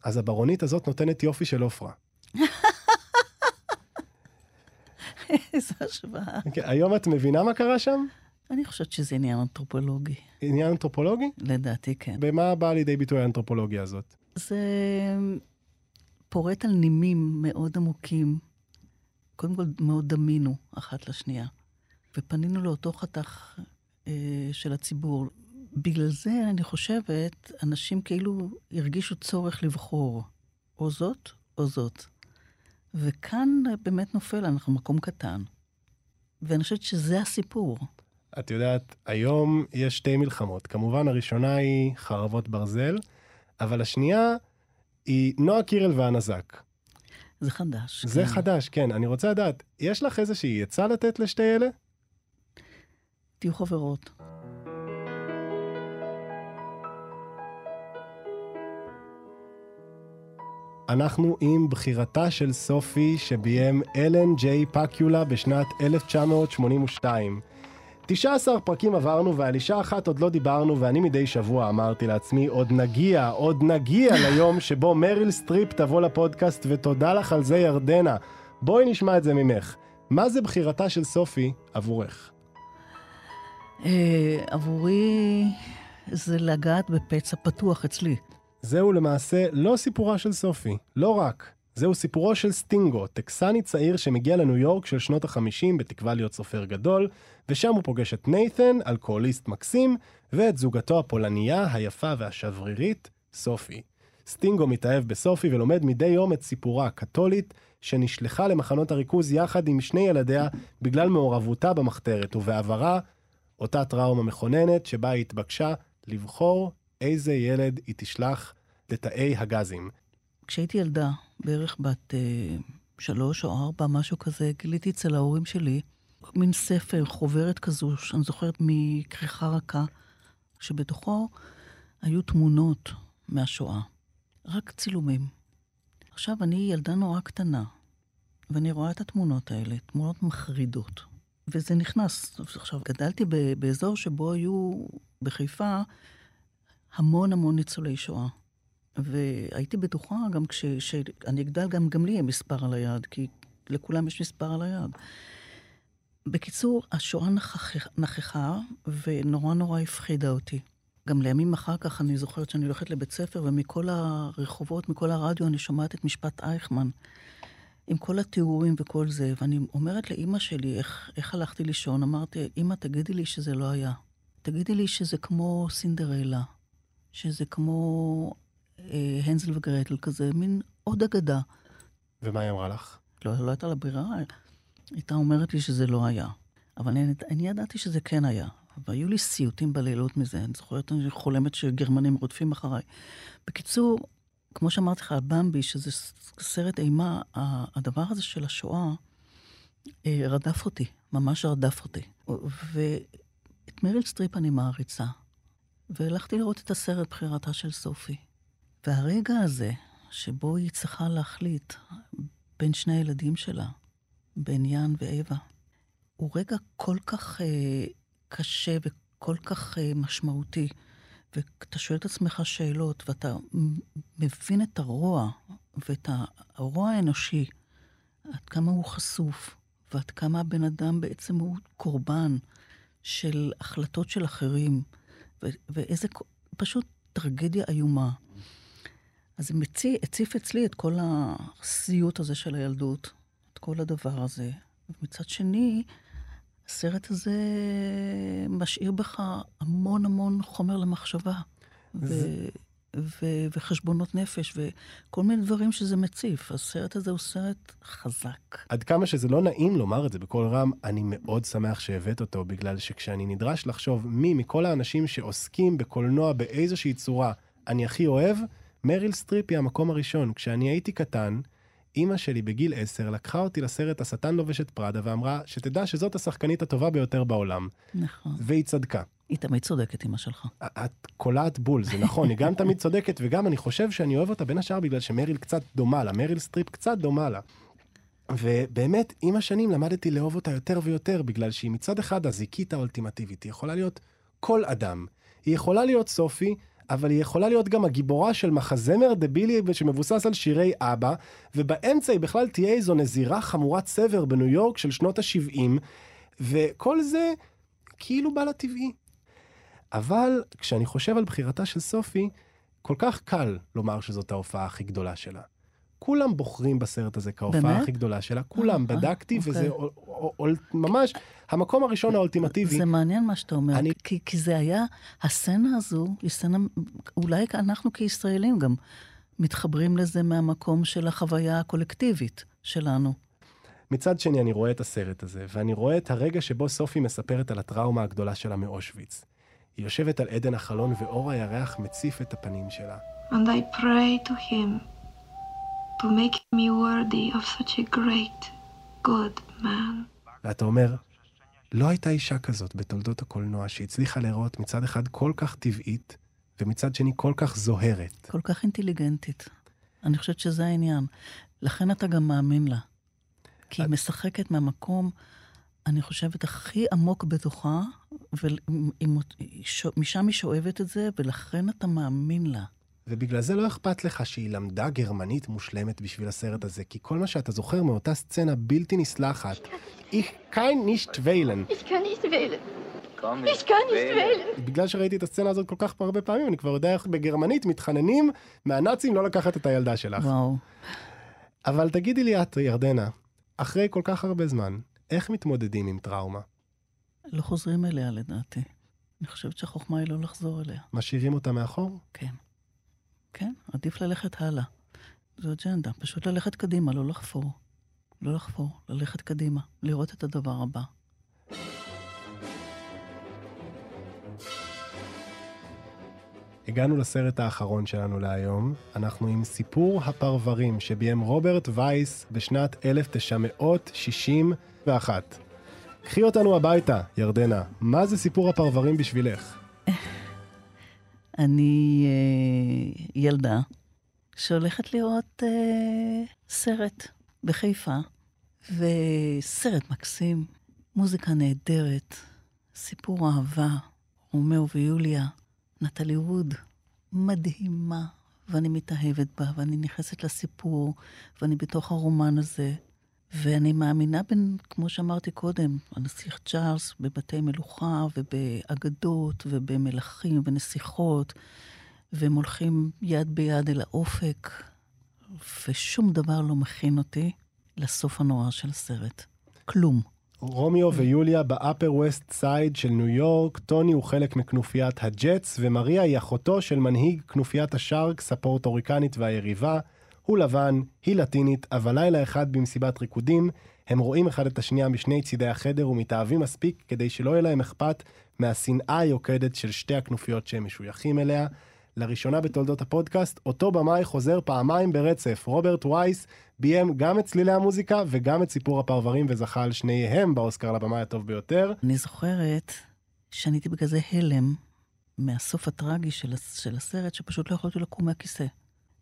אז הברונית הזאת נותנת יופי של עופרה. איזו השוואה. אוקיי, היום את מבינה מה קרה שם? אני חושבת שזה עניין אנתרופולוגי. עניין אנתרופולוגי? לדעתי, כן. במה באה לידי ביטוי האנתרופולוגיה הזאת? זה פורט על נימים מאוד עמוקים. קודם כל, מאוד דמינו אחת לשנייה. ופנינו לאותו חתך אה, של הציבור. בגלל זה, אני חושבת, אנשים כאילו הרגישו צורך לבחור או זאת או זאת. וכאן באמת נופל, אנחנו מקום קטן. ואני חושבת שזה הסיפור. את יודעת, היום יש שתי מלחמות. כמובן, הראשונה היא חרבות ברזל, אבל השנייה היא נועה קירל והנזק. זה חדש. זה כן. חדש, כן. אני רוצה לדעת, יש לך איזושהי עצה לתת לשתי אלה? תהיו חברות. אנחנו עם בחירתה של סופי שביים אלן ג'יי פאקולה בשנת 1982. 19 פרקים עברנו ועל אישה אחת עוד לא דיברנו ואני מדי שבוע אמרתי לעצמי עוד נגיע, עוד נגיע ליום שבו מריל סטריפ תבוא לפודקאסט ותודה לך על זה ירדנה. בואי נשמע את זה ממך. מה זה בחירתה של סופי עבורך? אה, עבורי זה לגעת בפצע פתוח אצלי. זהו למעשה לא סיפורה של סופי, לא רק. זהו סיפורו של סטינגו, טקסני צעיר שמגיע לניו יורק של שנות החמישים בתקווה להיות סופר גדול, ושם הוא פוגש את נייתן, אלכוהוליסט מקסים, ואת זוגתו הפולניה, היפה והשברירית, סופי. סטינגו מתאהב בסופי ולומד מדי יום את סיפורה הקתולית, שנשלחה למחנות הריכוז יחד עם שני ילדיה בגלל מעורבותה במחתרת, ובעברה אותה טראומה מכוננת שבה היא התבקשה לבחור איזה ילד היא תשלח לתאי הגזים. כשהייתי ילדה, בערך בת אה, שלוש או ארבע, משהו כזה, גיליתי אצל ההורים שלי מין ספר, חוברת כזו, שאני זוכרת מכריכה רכה, שבתוכו היו תמונות מהשואה. רק צילומים. עכשיו, אני ילדה נורא קטנה, ואני רואה את התמונות האלה, תמונות מחרידות. וזה נכנס. עכשיו, גדלתי באזור שבו היו, בחיפה, המון המון ניצולי שואה. והייתי בטוחה גם כשאני אגדל, גם, גם לי יהיה מספר על היד, כי לכולם יש מספר על היד. בקיצור, השואה נכח, נכחה ונורא נורא הפחידה אותי. גם לימים אחר כך אני זוכרת שאני הולכת לבית ספר, ומכל הרחובות, מכל הרדיו, אני שומעת את משפט אייכמן, עם כל התיאורים וכל זה, ואני אומרת לאימא שלי, איך, איך הלכתי לישון? אמרתי, אימא, תגידי לי שזה לא היה. תגידי לי שזה כמו סינדרלה, שזה כמו אה, הנזל וגרטל כזה, מין עוד אגדה. ומה היא אמרה לך? לא, לא הייתה לה ברירה, הייתה אומרת לי שזה לא היה. אבל אני, אני ידעתי שזה כן היה. והיו לי סיוטים בלילות מזה. אני זוכרת, אני חולמת שגרמנים רודפים אחריי. בקיצור, כמו שאמרתי לך על במבי, שזה סרט אימה, הדבר הזה של השואה אה, רדף אותי, ממש רדף אותי. ואת מריל סטריפ אני מעריצה. והלכתי לראות את הסרט בחירתה של סופי. והרגע הזה, שבו היא צריכה להחליט בין שני הילדים שלה, בין יאן ואווה, הוא רגע כל כך אה, קשה וכל כך אה, משמעותי. ואתה שואל את עצמך שאלות, ואתה מבין את הרוע, ואת הרוע האנושי, עד כמה הוא חשוף, ועד כמה הבן אדם בעצם הוא קורבן של החלטות של אחרים, ו- ואיזה פשוט טרגדיה איומה. אז זה הציף אצלי את כל הסיוט הזה של הילדות, כל הדבר הזה. ומצד שני, הסרט הזה משאיר בך המון המון חומר למחשבה. זה... ו- ו- וחשבונות נפש, וכל מיני דברים שזה מציף. הסרט הזה הוא סרט חזק. עד כמה שזה לא נעים לומר את זה בקול רם, אני מאוד שמח שהבאת אותו, בגלל שכשאני נדרש לחשוב מי מכל האנשים שעוסקים בקולנוע באיזושהי צורה אני הכי אוהב, מריל סטריפ היא המקום הראשון. כשאני הייתי קטן, אימא שלי בגיל 10 לקחה אותי לסרט השטן לובש את פראדה ואמרה שתדע שזאת השחקנית הטובה ביותר בעולם. נכון. והיא צדקה. היא תמיד צודקת, אמא שלך. את קולעת בול, זה נכון, היא גם תמיד צודקת, וגם אני חושב שאני אוהב אותה בין השאר בגלל שמריל קצת דומה לה, מריל סטריפ קצת דומה לה. ובאמת, עם השנים למדתי לאהוב אותה יותר ויותר, בגלל שהיא מצד אחד הזיקית האולטימטיבית, היא יכולה להיות כל אדם. היא יכולה להיות סופי, אבל היא יכולה להיות גם הגיבורה של מחזמר דבילי שמבוסס על שירי אבא, ובאמצע היא בכלל תהיה איזו נזירה חמורת סבר בניו יורק של שנות ה-70, וכל זה כאילו בא לה טבעי. אבל כשאני חושב על בחירתה של סופי, כל כך קל לומר שזאת ההופעה הכי גדולה שלה. כולם בוחרים בסרט הזה כהופעה באמת? הכי גדולה שלה, כולם, אה, בדקתי, אוקיי. וזה אול- אול- ממש המקום הראשון האולטימטיבי. זה מעניין מה שאתה אומר, אני- כי, כי זה היה, הסצנה הזו היא סצנה, אולי אנחנו כישראלים גם מתחברים לזה מהמקום של החוויה הקולקטיבית שלנו. מצד שני, אני רואה את הסרט הזה, ואני רואה את הרגע שבו סופי מספרת על הטראומה הגדולה שלה מאושוויץ. היא יושבת על עדן החלון ואור הירח מציף את הפנים שלה. And I pray to him to make me worthy of such a great, good man. ואתה אומר, לא הייתה אישה כזאת בתולדות הקולנוע שהצליחה להיראות מצד אחד כל כך טבעית, ומצד שני כל כך זוהרת. כל כך אינטליגנטית. אני חושבת שזה העניין. לכן אתה גם מאמין לה. כי היא משחקת מהמקום, אני חושבת, הכי עמוק בתוכה, ומשם היא שואבת את זה, ולכן אתה מאמין לה. ובגלל זה לא אכפת לך שהיא למדה גרמנית מושלמת בשביל הסרט הזה, כי כל מה שאתה זוכר מאותה סצנה בלתי נסלחת, Ich kann nicht wählen. Ich kann nicht wählen. Ich kann nicht wählen. בגלל שראיתי את הסצנה הזאת כל כך הרבה פעמים, אני כבר יודע איך בגרמנית מתחננים מהנאצים לא לקחת את הילדה שלך. וואו. אבל תגידי לי את, ירדנה, אחרי כל כך הרבה זמן, איך מתמודדים עם טראומה? לא חוזרים אליה לדעתי. אני חושבת שהחוכמה היא לא לחזור אליה. משאירים אותה מאחור? כן. כן, עדיף ללכת הלאה. זו אג'נדה, פשוט ללכת קדימה, לא לחפור. לא לחפור, ללכת קדימה, לראות את הדבר הבא. הגענו לסרט האחרון שלנו להיום. אנחנו עם סיפור הפרברים שביים רוברט וייס בשנת 1961. קחי אותנו הביתה, ירדנה. מה זה סיפור הפרברים בשבילך? אני אה, ילדה שהולכת לראות אה, סרט בחיפה, וסרט מקסים, מוזיקה נהדרת, סיפור אהבה, רומאו ויוליה, נטלי ווד, מדהימה, ואני מתאהבת בה, ואני נכנסת לסיפור, ואני בתוך הרומן הזה, ואני מאמינה, בין, כמו שאמרתי קודם, הנסיך צ'ארלס בבתי מלוכה ובאגדות ובמלכים ונסיכות, והם הולכים יד ביד אל האופק, ושום דבר לא מכין אותי לסוף הנורא של הסרט. כלום. רומיו ויוליה באפר ווסט סייד של ניו יורק, טוני הוא חלק מכנופיית הג'טס, ומריה היא אחותו של מנהיג כנופיית השארקס הפורטוריקנית והיריבה. הוא לבן, היא לטינית, אבל לילה אחד במסיבת ריקודים, הם רואים אחד את השנייה משני צידי החדר ומתאהבים מספיק כדי שלא יהיה להם אכפת מהשנאה היוקדת של שתי הכנופיות שהם משויכים אליה. לראשונה בתולדות הפודקאסט, אותו במאי חוזר פעמיים ברצף. רוברט וייס ביים גם את צלילי המוזיקה וגם את סיפור הפרברים וזכה על שניהם באוסקר לבמאי הטוב ביותר. אני זוכרת שאני הייתי בכזה הלם מהסוף הטרגי של, של הסרט, שפשוט לא יכולתי לקום מהכיסא.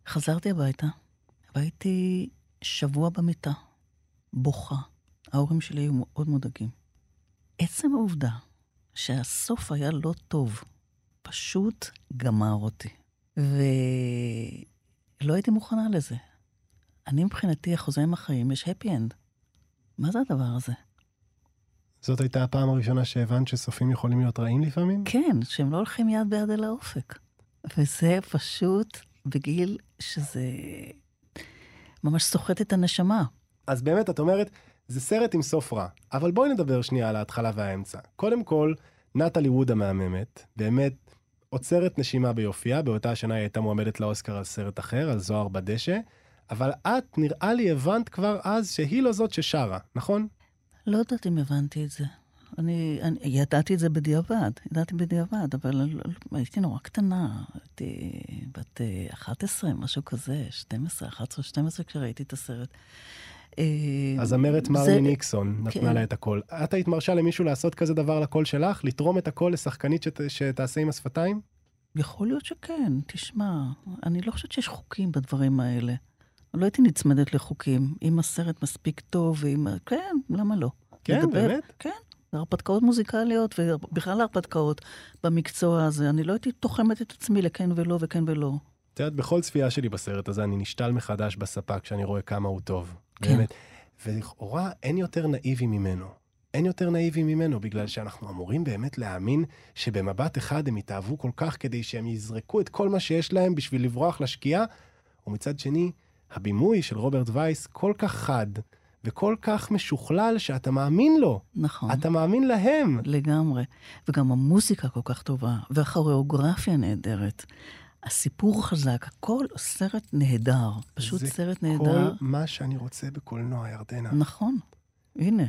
חזרתי הביתה, והייתי שבוע במיטה, בוכה. ההורים שלי היו מאוד מודאגים. עצם העובדה שהסוף היה לא טוב, פשוט גמר אותי. ולא הייתי מוכנה לזה. אני מבחינתי, החוזה עם החיים, יש happy end. מה זה הדבר הזה? זאת הייתה הפעם הראשונה שהבנת שסופים יכולים להיות רעים לפעמים? כן, שהם לא הולכים יד ביד אל האופק. וזה פשוט בגיל שזה ממש סוחט את הנשמה. אז באמת, את אומרת, זה סרט עם סוף רע. אבל בואי נדבר שנייה על ההתחלה והאמצע. קודם כל, נטלי ווד המהממת, באמת עוצרת נשימה ביופייה, באותה השנה היא הייתה מועמדת לאוסקר על סרט אחר, על זוהר בדשא, אבל את, נראה לי, הבנת כבר אז שהיא לא זאת ששרה, נכון? לא יודעת אם הבנתי את זה. אני, אני ידעתי את זה בדיעבד, ידעתי בדיעבד, אבל לא, לא, הייתי נורא קטנה, הייתי בת 11, משהו כזה, 12, 11, 12 כשראיתי את הסרט. הזמרת מרלי ניקסון נתנה כן. לה את הקול. את היית מרשה למישהו לעשות כזה דבר לקול שלך? לתרום את הקול לשחקנית שת, שתעשה עם השפתיים? יכול להיות שכן, תשמע, אני לא חושבת שיש חוקים בדברים האלה. לא הייתי נצמדת לחוקים. אם הסרט מספיק טוב, ואם... כן, למה לא? כן, לדבר, באמת? כן, הרפתקאות מוזיקליות, ובכלל הרפתקאות במקצוע הזה. אני לא הייתי תוחמת את עצמי לכן ולא וכן ולא. את יודעת, בכל צפייה שלי בסרט הזה, אני נשתל מחדש בספה כשאני רואה כמה הוא טוב. כן. באמת. ולכאורה אין יותר נאיבי ממנו. אין יותר נאיבי ממנו, בגלל שאנחנו אמורים באמת להאמין שבמבט אחד הם יתאהבו כל כך כדי שהם יזרקו את כל מה שיש להם בשביל לברוח לשקיעה, ומצד שני, הבימוי של רוברט וייס כל כך חד וכל כך משוכלל שאתה מאמין לו. נכון. אתה מאמין להם. לגמרי. וגם המוזיקה כל כך טובה, והכוריאוגרפיה נהדרת. הסיפור חזק, הכל סרט נהדר, פשוט זה סרט כל נהדר. מה שאני רוצה בקולנוע, ירדנה. נכון, הנה.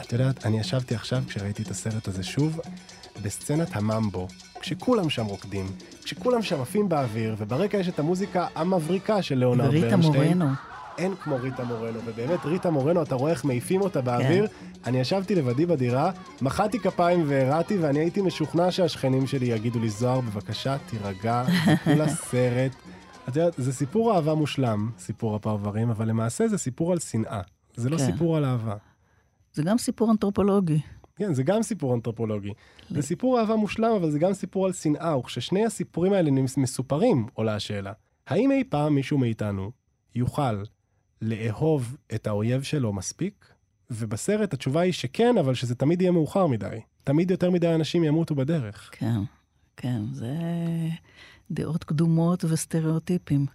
את יודעת, אני ישבתי עכשיו, כשראיתי את הסרט הזה שוב, בסצנת הממבו, כשכולם שם רוקדים, כשכולם שם עפים באוויר, וברקע יש את המוזיקה המבריקה של ליאונרד וריטה ברנשטיין. מורנו. אין כמו ריטה מורנו, ובאמת ריטה מורנו, אתה רואה איך מעיפים אותה באוויר. אני ישבתי לבדי בדירה, מחאתי כפיים והרעתי, ואני הייתי משוכנע שהשכנים שלי יגידו לי, זוהר, בבקשה, תירגע, זה כולה סרט. את יודעת, זה סיפור אהבה מושלם, סיפור הפרברים, אבל למעשה זה סיפור על שנאה. זה לא כן. סיפור על אהבה. זה גם סיפור אנתרופולוגי. כן, זה גם סיפור אנתרופולוגי. זה סיפור אהבה מושלם, אבל זה גם סיפור על שנאה, וכששני הסיפורים האלה מסופרים, עולה השאלה, האם אי פעם מישהו מאיתנו יוכל לאהוב את האויב שלו מספיק? ובסרט התשובה היא שכן, אבל שזה תמיד יהיה מאוחר מדי. תמיד יותר מדי אנשים ימותו בדרך. כן, כן, זה דעות קדומות וסטריאוטיפים.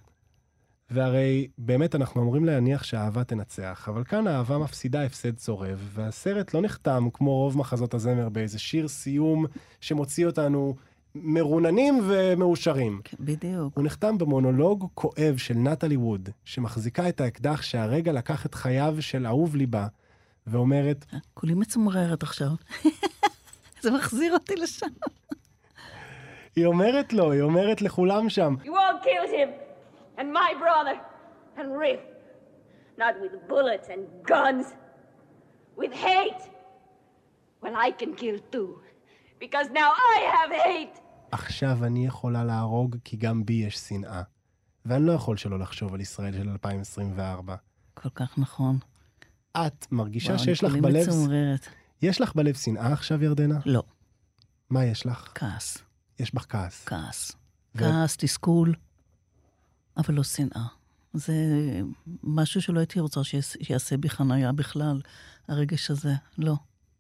והרי באמת אנחנו אמורים להניח שהאהבה תנצח, אבל כאן האהבה מפסידה הפסד צורב, והסרט לא נחתם כמו רוב מחזות הזמר באיזה שיר סיום שמוציא אותנו מרוננים ומאושרים. כן, בדיוק. הוא נחתם במונולוג כואב של נטלי ווד, שמחזיקה את האקדח שהרגע לקח את חייו של אהוב ליבה, ואומרת, כולי מצומררת עכשיו. זה מחזיר אותי לשם. היא אומרת לו, היא אומרת לכולם שם, You all killed him, and my brother, and Riff. Not with bullets and guns, with hate. Well, I can kill too, because now I have hate. עכשיו אני יכולה להרוג כי גם בי יש שנאה. ואני לא יכול שלא לחשוב על ישראל של 2024. כל כך נכון. את מרגישה וואו, שיש לך אני בלב... כולי מצומררת. יש לך בלב שנאה עכשיו, ירדנה? לא. מה יש לך? כעס. יש בך כעס. כעס. ו- כעס, תסכול, אבל לא שנאה. זה משהו שלא הייתי רוצה שיעש- שיעשה בי חנייה בכלל, הרגש הזה. לא,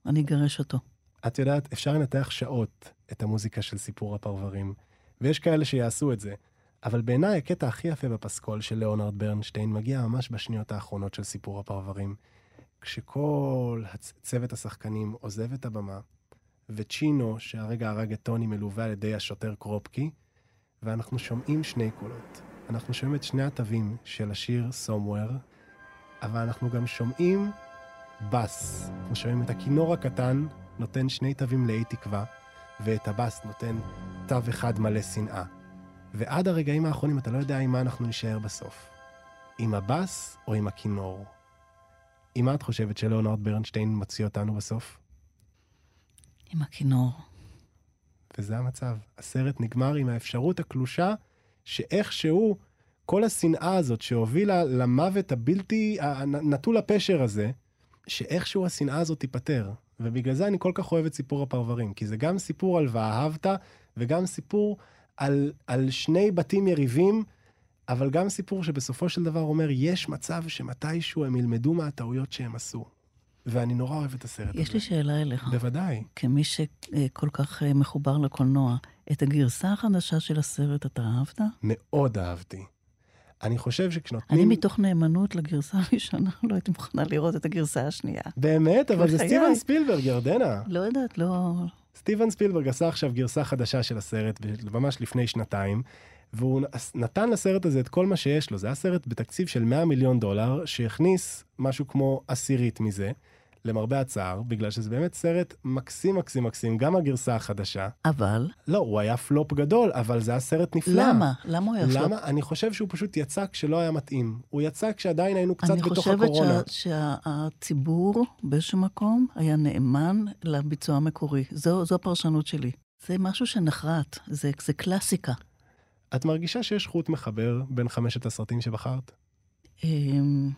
אני אגרש אותו. את יודעת, אפשר לנתח שעות את המוזיקה של סיפור הפרברים, ויש כאלה שיעשו את זה. אבל בעיניי הקטע הכי יפה בפסקול של ליאונרד ברנשטיין מגיע ממש בשניות האחרונות של סיפור הפרברים. כשכל הצ- צוות השחקנים עוזב את הבמה, וצ'ינו, שהרגע הרג את טוני, מלווה על ידי השוטר קרופקי, ואנחנו שומעים שני קולות. אנחנו שומעים את שני התווים של השיר Somewhere, אבל אנחנו גם שומעים בס. אנחנו שומעים את הכינור הקטן נותן שני תווים לאי תקווה, ואת הבס נותן תו אחד מלא שנאה. ועד הרגעים האחרונים אתה לא יודע עם מה אנחנו נישאר בסוף. עם הבס או עם הכינור. עם מה את חושבת שלאונרד ברנשטיין מוציא אותנו בסוף? עם הכינור. וזה המצב. הסרט נגמר עם האפשרות הקלושה שאיכשהו כל השנאה הזאת שהובילה למוות הבלתי, נטול הפשר הזה, שאיכשהו השנאה הזאת תיפתר. ובגלל זה אני כל כך אוהב את סיפור הפרברים, כי זה גם סיפור על ואהבת, וגם סיפור על, על שני בתים יריבים, אבל גם סיפור שבסופו של דבר אומר, יש מצב שמתישהו הם ילמדו מהטעויות שהם עשו. ואני נורא אוהב את הסרט הזה. יש לי שאלה אליך. בוודאי. כמי שכל כך אה, מחובר לקולנוע, את הגרסה החדשה של הסרט אתה אהבת? מאוד אהבתי. אני חושב שכשנותנים... אני מתוך נאמנות לגרסה הראשונה לא הייתי מוכנה לראות את הגרסה השנייה. באמת? אבל זה. סטיבן ספילברג, ירדנה. לא יודעת, לא... סטיבן ספילברג עשה עכשיו גרסה חדשה של הסרט, ממש לפני שנתיים, והוא נתן לסרט הזה את כל מה שיש לו. זה היה סרט בתקציב של 100 מיליון דולר, שהכניס משהו כמו עשירית מזה, למרבה הצער, בגלל שזה באמת סרט מקסים מקסים מקסים, גם הגרסה החדשה. אבל? לא, הוא היה פלופ גדול, אבל זה היה סרט נפלא. למה? למה הוא היה פלופ? למה? אני חושב שהוא פשוט יצא כשלא היה מתאים. הוא יצא כשעדיין היינו קצת בתוך אני הקורונה. חושבת שה- שהציבור באיזשהו מקום היה נאמן לביצוע המקורי. זו, זו הפרשנות שלי. זה משהו שנחרט, זה, זה קלאסיקה. את מרגישה שיש חוט מחבר בין חמשת הסרטים שבחרת? אמ,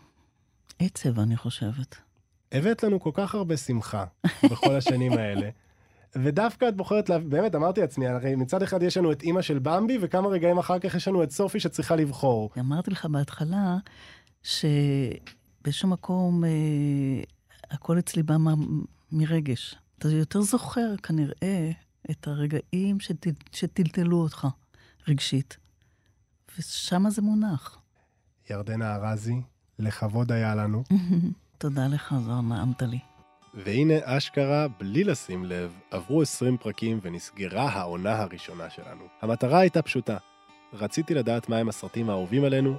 עצב, אני חושבת. הבאת לנו כל כך הרבה שמחה בכל השנים האלה. ודווקא את בוחרת, לה... באמת, אמרתי לעצמי, הרי מצד אחד יש לנו את אימא של במבי, וכמה רגעים אחר כך יש לנו את סופי שצריכה לבחור. אמרתי לך בהתחלה, שבאיזשהו מקום אה, הכל אצלי בא מה, מרגש. אתה יותר זוכר כנראה את הרגעים שטל, שטלטלו אותך רגשית. ושם זה מונח. ירדנה ארזי, לכבוד היה לנו. תודה לך, זוהר, נעמת לי. והנה אשכרה, בלי לשים לב, עברו 20 פרקים ונסגרה העונה הראשונה שלנו. המטרה הייתה פשוטה. רציתי לדעת מהם הסרטים האהובים עלינו,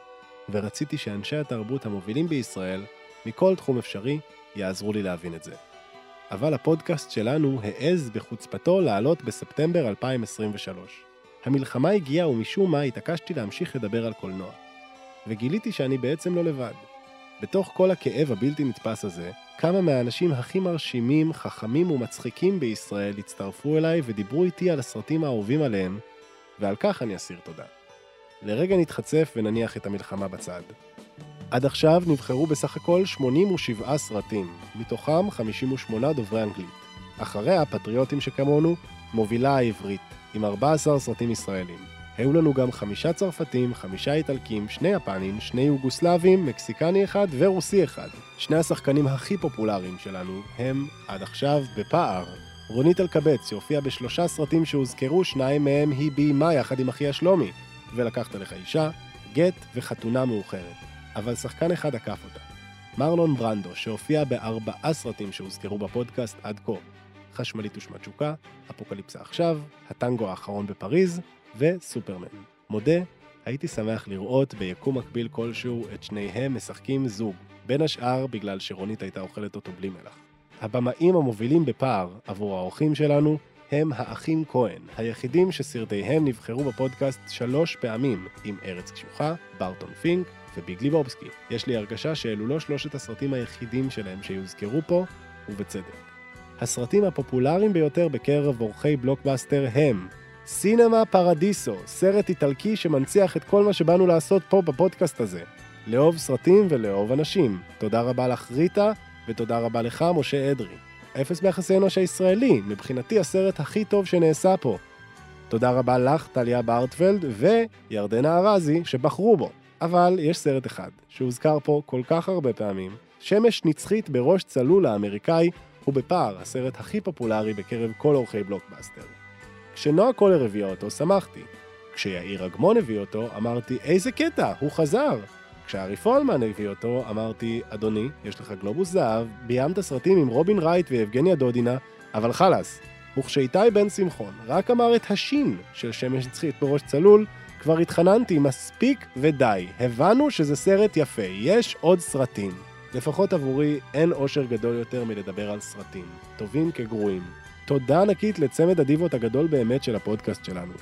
ורציתי שאנשי התרבות המובילים בישראל, מכל תחום אפשרי, יעזרו לי להבין את זה. אבל הפודקאסט שלנו העז בחוצפתו לעלות בספטמבר 2023. המלחמה הגיעה ומשום מה התעקשתי להמשיך לדבר על קולנוע. וגיליתי שאני בעצם לא לבד. בתוך כל הכאב הבלתי נתפס הזה, כמה מהאנשים הכי מרשימים, חכמים ומצחיקים בישראל הצטרפו אליי ודיברו איתי על הסרטים האהובים עליהם, ועל כך אני אסיר תודה. לרגע נתחצף ונניח את המלחמה בצד. עד עכשיו נבחרו בסך הכל 87 סרטים, מתוכם 58 דוברי אנגלית. אחריה, פטריוטים שכמונו, מובילה העברית, עם 14 סרטים ישראלים. היו לנו גם חמישה צרפתים, חמישה איטלקים, שני יפנים, שני יוגוסלבים, מקסיקני אחד ורוסי אחד. שני השחקנים הכי פופולריים שלנו הם, עד עכשיו, בפער. רונית אלקבץ, שהופיעה בשלושה סרטים שהוזכרו, שניים מהם היא ביימה יחד עם אחיה שלומי. ולקחת לך אישה, גט וחתונה מאוחרת. אבל שחקן אחד עקף אותה. מרלון ברנדו, שהופיע בארבעה סרטים שהוזכרו בפודקאסט עד כה. חשמלית ושמצ'וקה, אפוקליפסה עכשיו, הטנגו האחרון בפריז וסופרמן. מודה, הייתי שמח לראות ביקום מקביל כלשהו את שניהם משחקים זוג, בין השאר בגלל שרונית הייתה אוכלת אותו בלי מלח. הבמאים המובילים בפער עבור האורחים שלנו הם האחים כהן, היחידים שסרטיהם נבחרו בפודקאסט שלוש פעמים, עם ארץ קשוחה, ברטון פינק וביג ליבובסקי. יש לי הרגשה שאלו לא שלושת הסרטים היחידים שלהם שיוזכרו פה, ובצדק. הסרטים הפופולריים ביותר בקרב אורחי בלוקבאסטר הם סינמה פרדיסו, סרט איטלקי שמנציח את כל מה שבאנו לעשות פה בפודקאסט הזה. לאהוב סרטים ולאהוב אנשים. תודה רבה לך ריטה, ותודה רבה לך משה אדרי. אפס ביחסי אנוש הישראלי, מבחינתי הסרט הכי טוב שנעשה פה. תודה רבה לך, טליה בארטפלד, וירדנה ארזי, שבחרו בו. אבל יש סרט אחד, שהוזכר פה כל כך הרבה פעמים, שמש נצחית בראש צלול האמריקאי, הוא בפער הסרט הכי פופולרי בקרב כל אורחי בלוקבאסטר. כשנועה קולר הביאה אותו, שמחתי. כשיאיר אגמון הביא אותו, אמרתי, איזה קטע, הוא חזר. כשארי פולמן הביא אותו, אמרתי, אדוני, יש לך גלובוס זהב, ביימת סרטים עם רובין רייט ויבגניה דודינה, אבל חלאס. וכשאיתי בן שמחון רק אמר את השין של שמש נצחית בראש צלול, כבר התחננתי מספיק ודי. הבנו שזה סרט יפה, יש עוד סרטים. לפחות עבורי אין אושר גדול יותר מלדבר על סרטים, טובים כגרועים. תודה ענקית לצמד הדיבות הגדול באמת של הפודקאסט שלנו.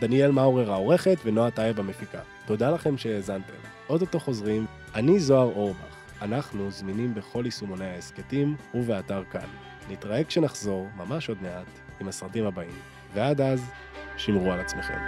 דניאל מאורר העורכת ונועה טייב המפיקה. תודה לכם שהאזנתם. אוטוטו חוזרים, אני זוהר אורבך. אנחנו זמינים בכל יישומוני ההסכתים ובאתר כאן. נתראה כשנחזור, ממש עוד מעט, עם הסרטים הבאים. ועד אז, שמרו על עצמכם.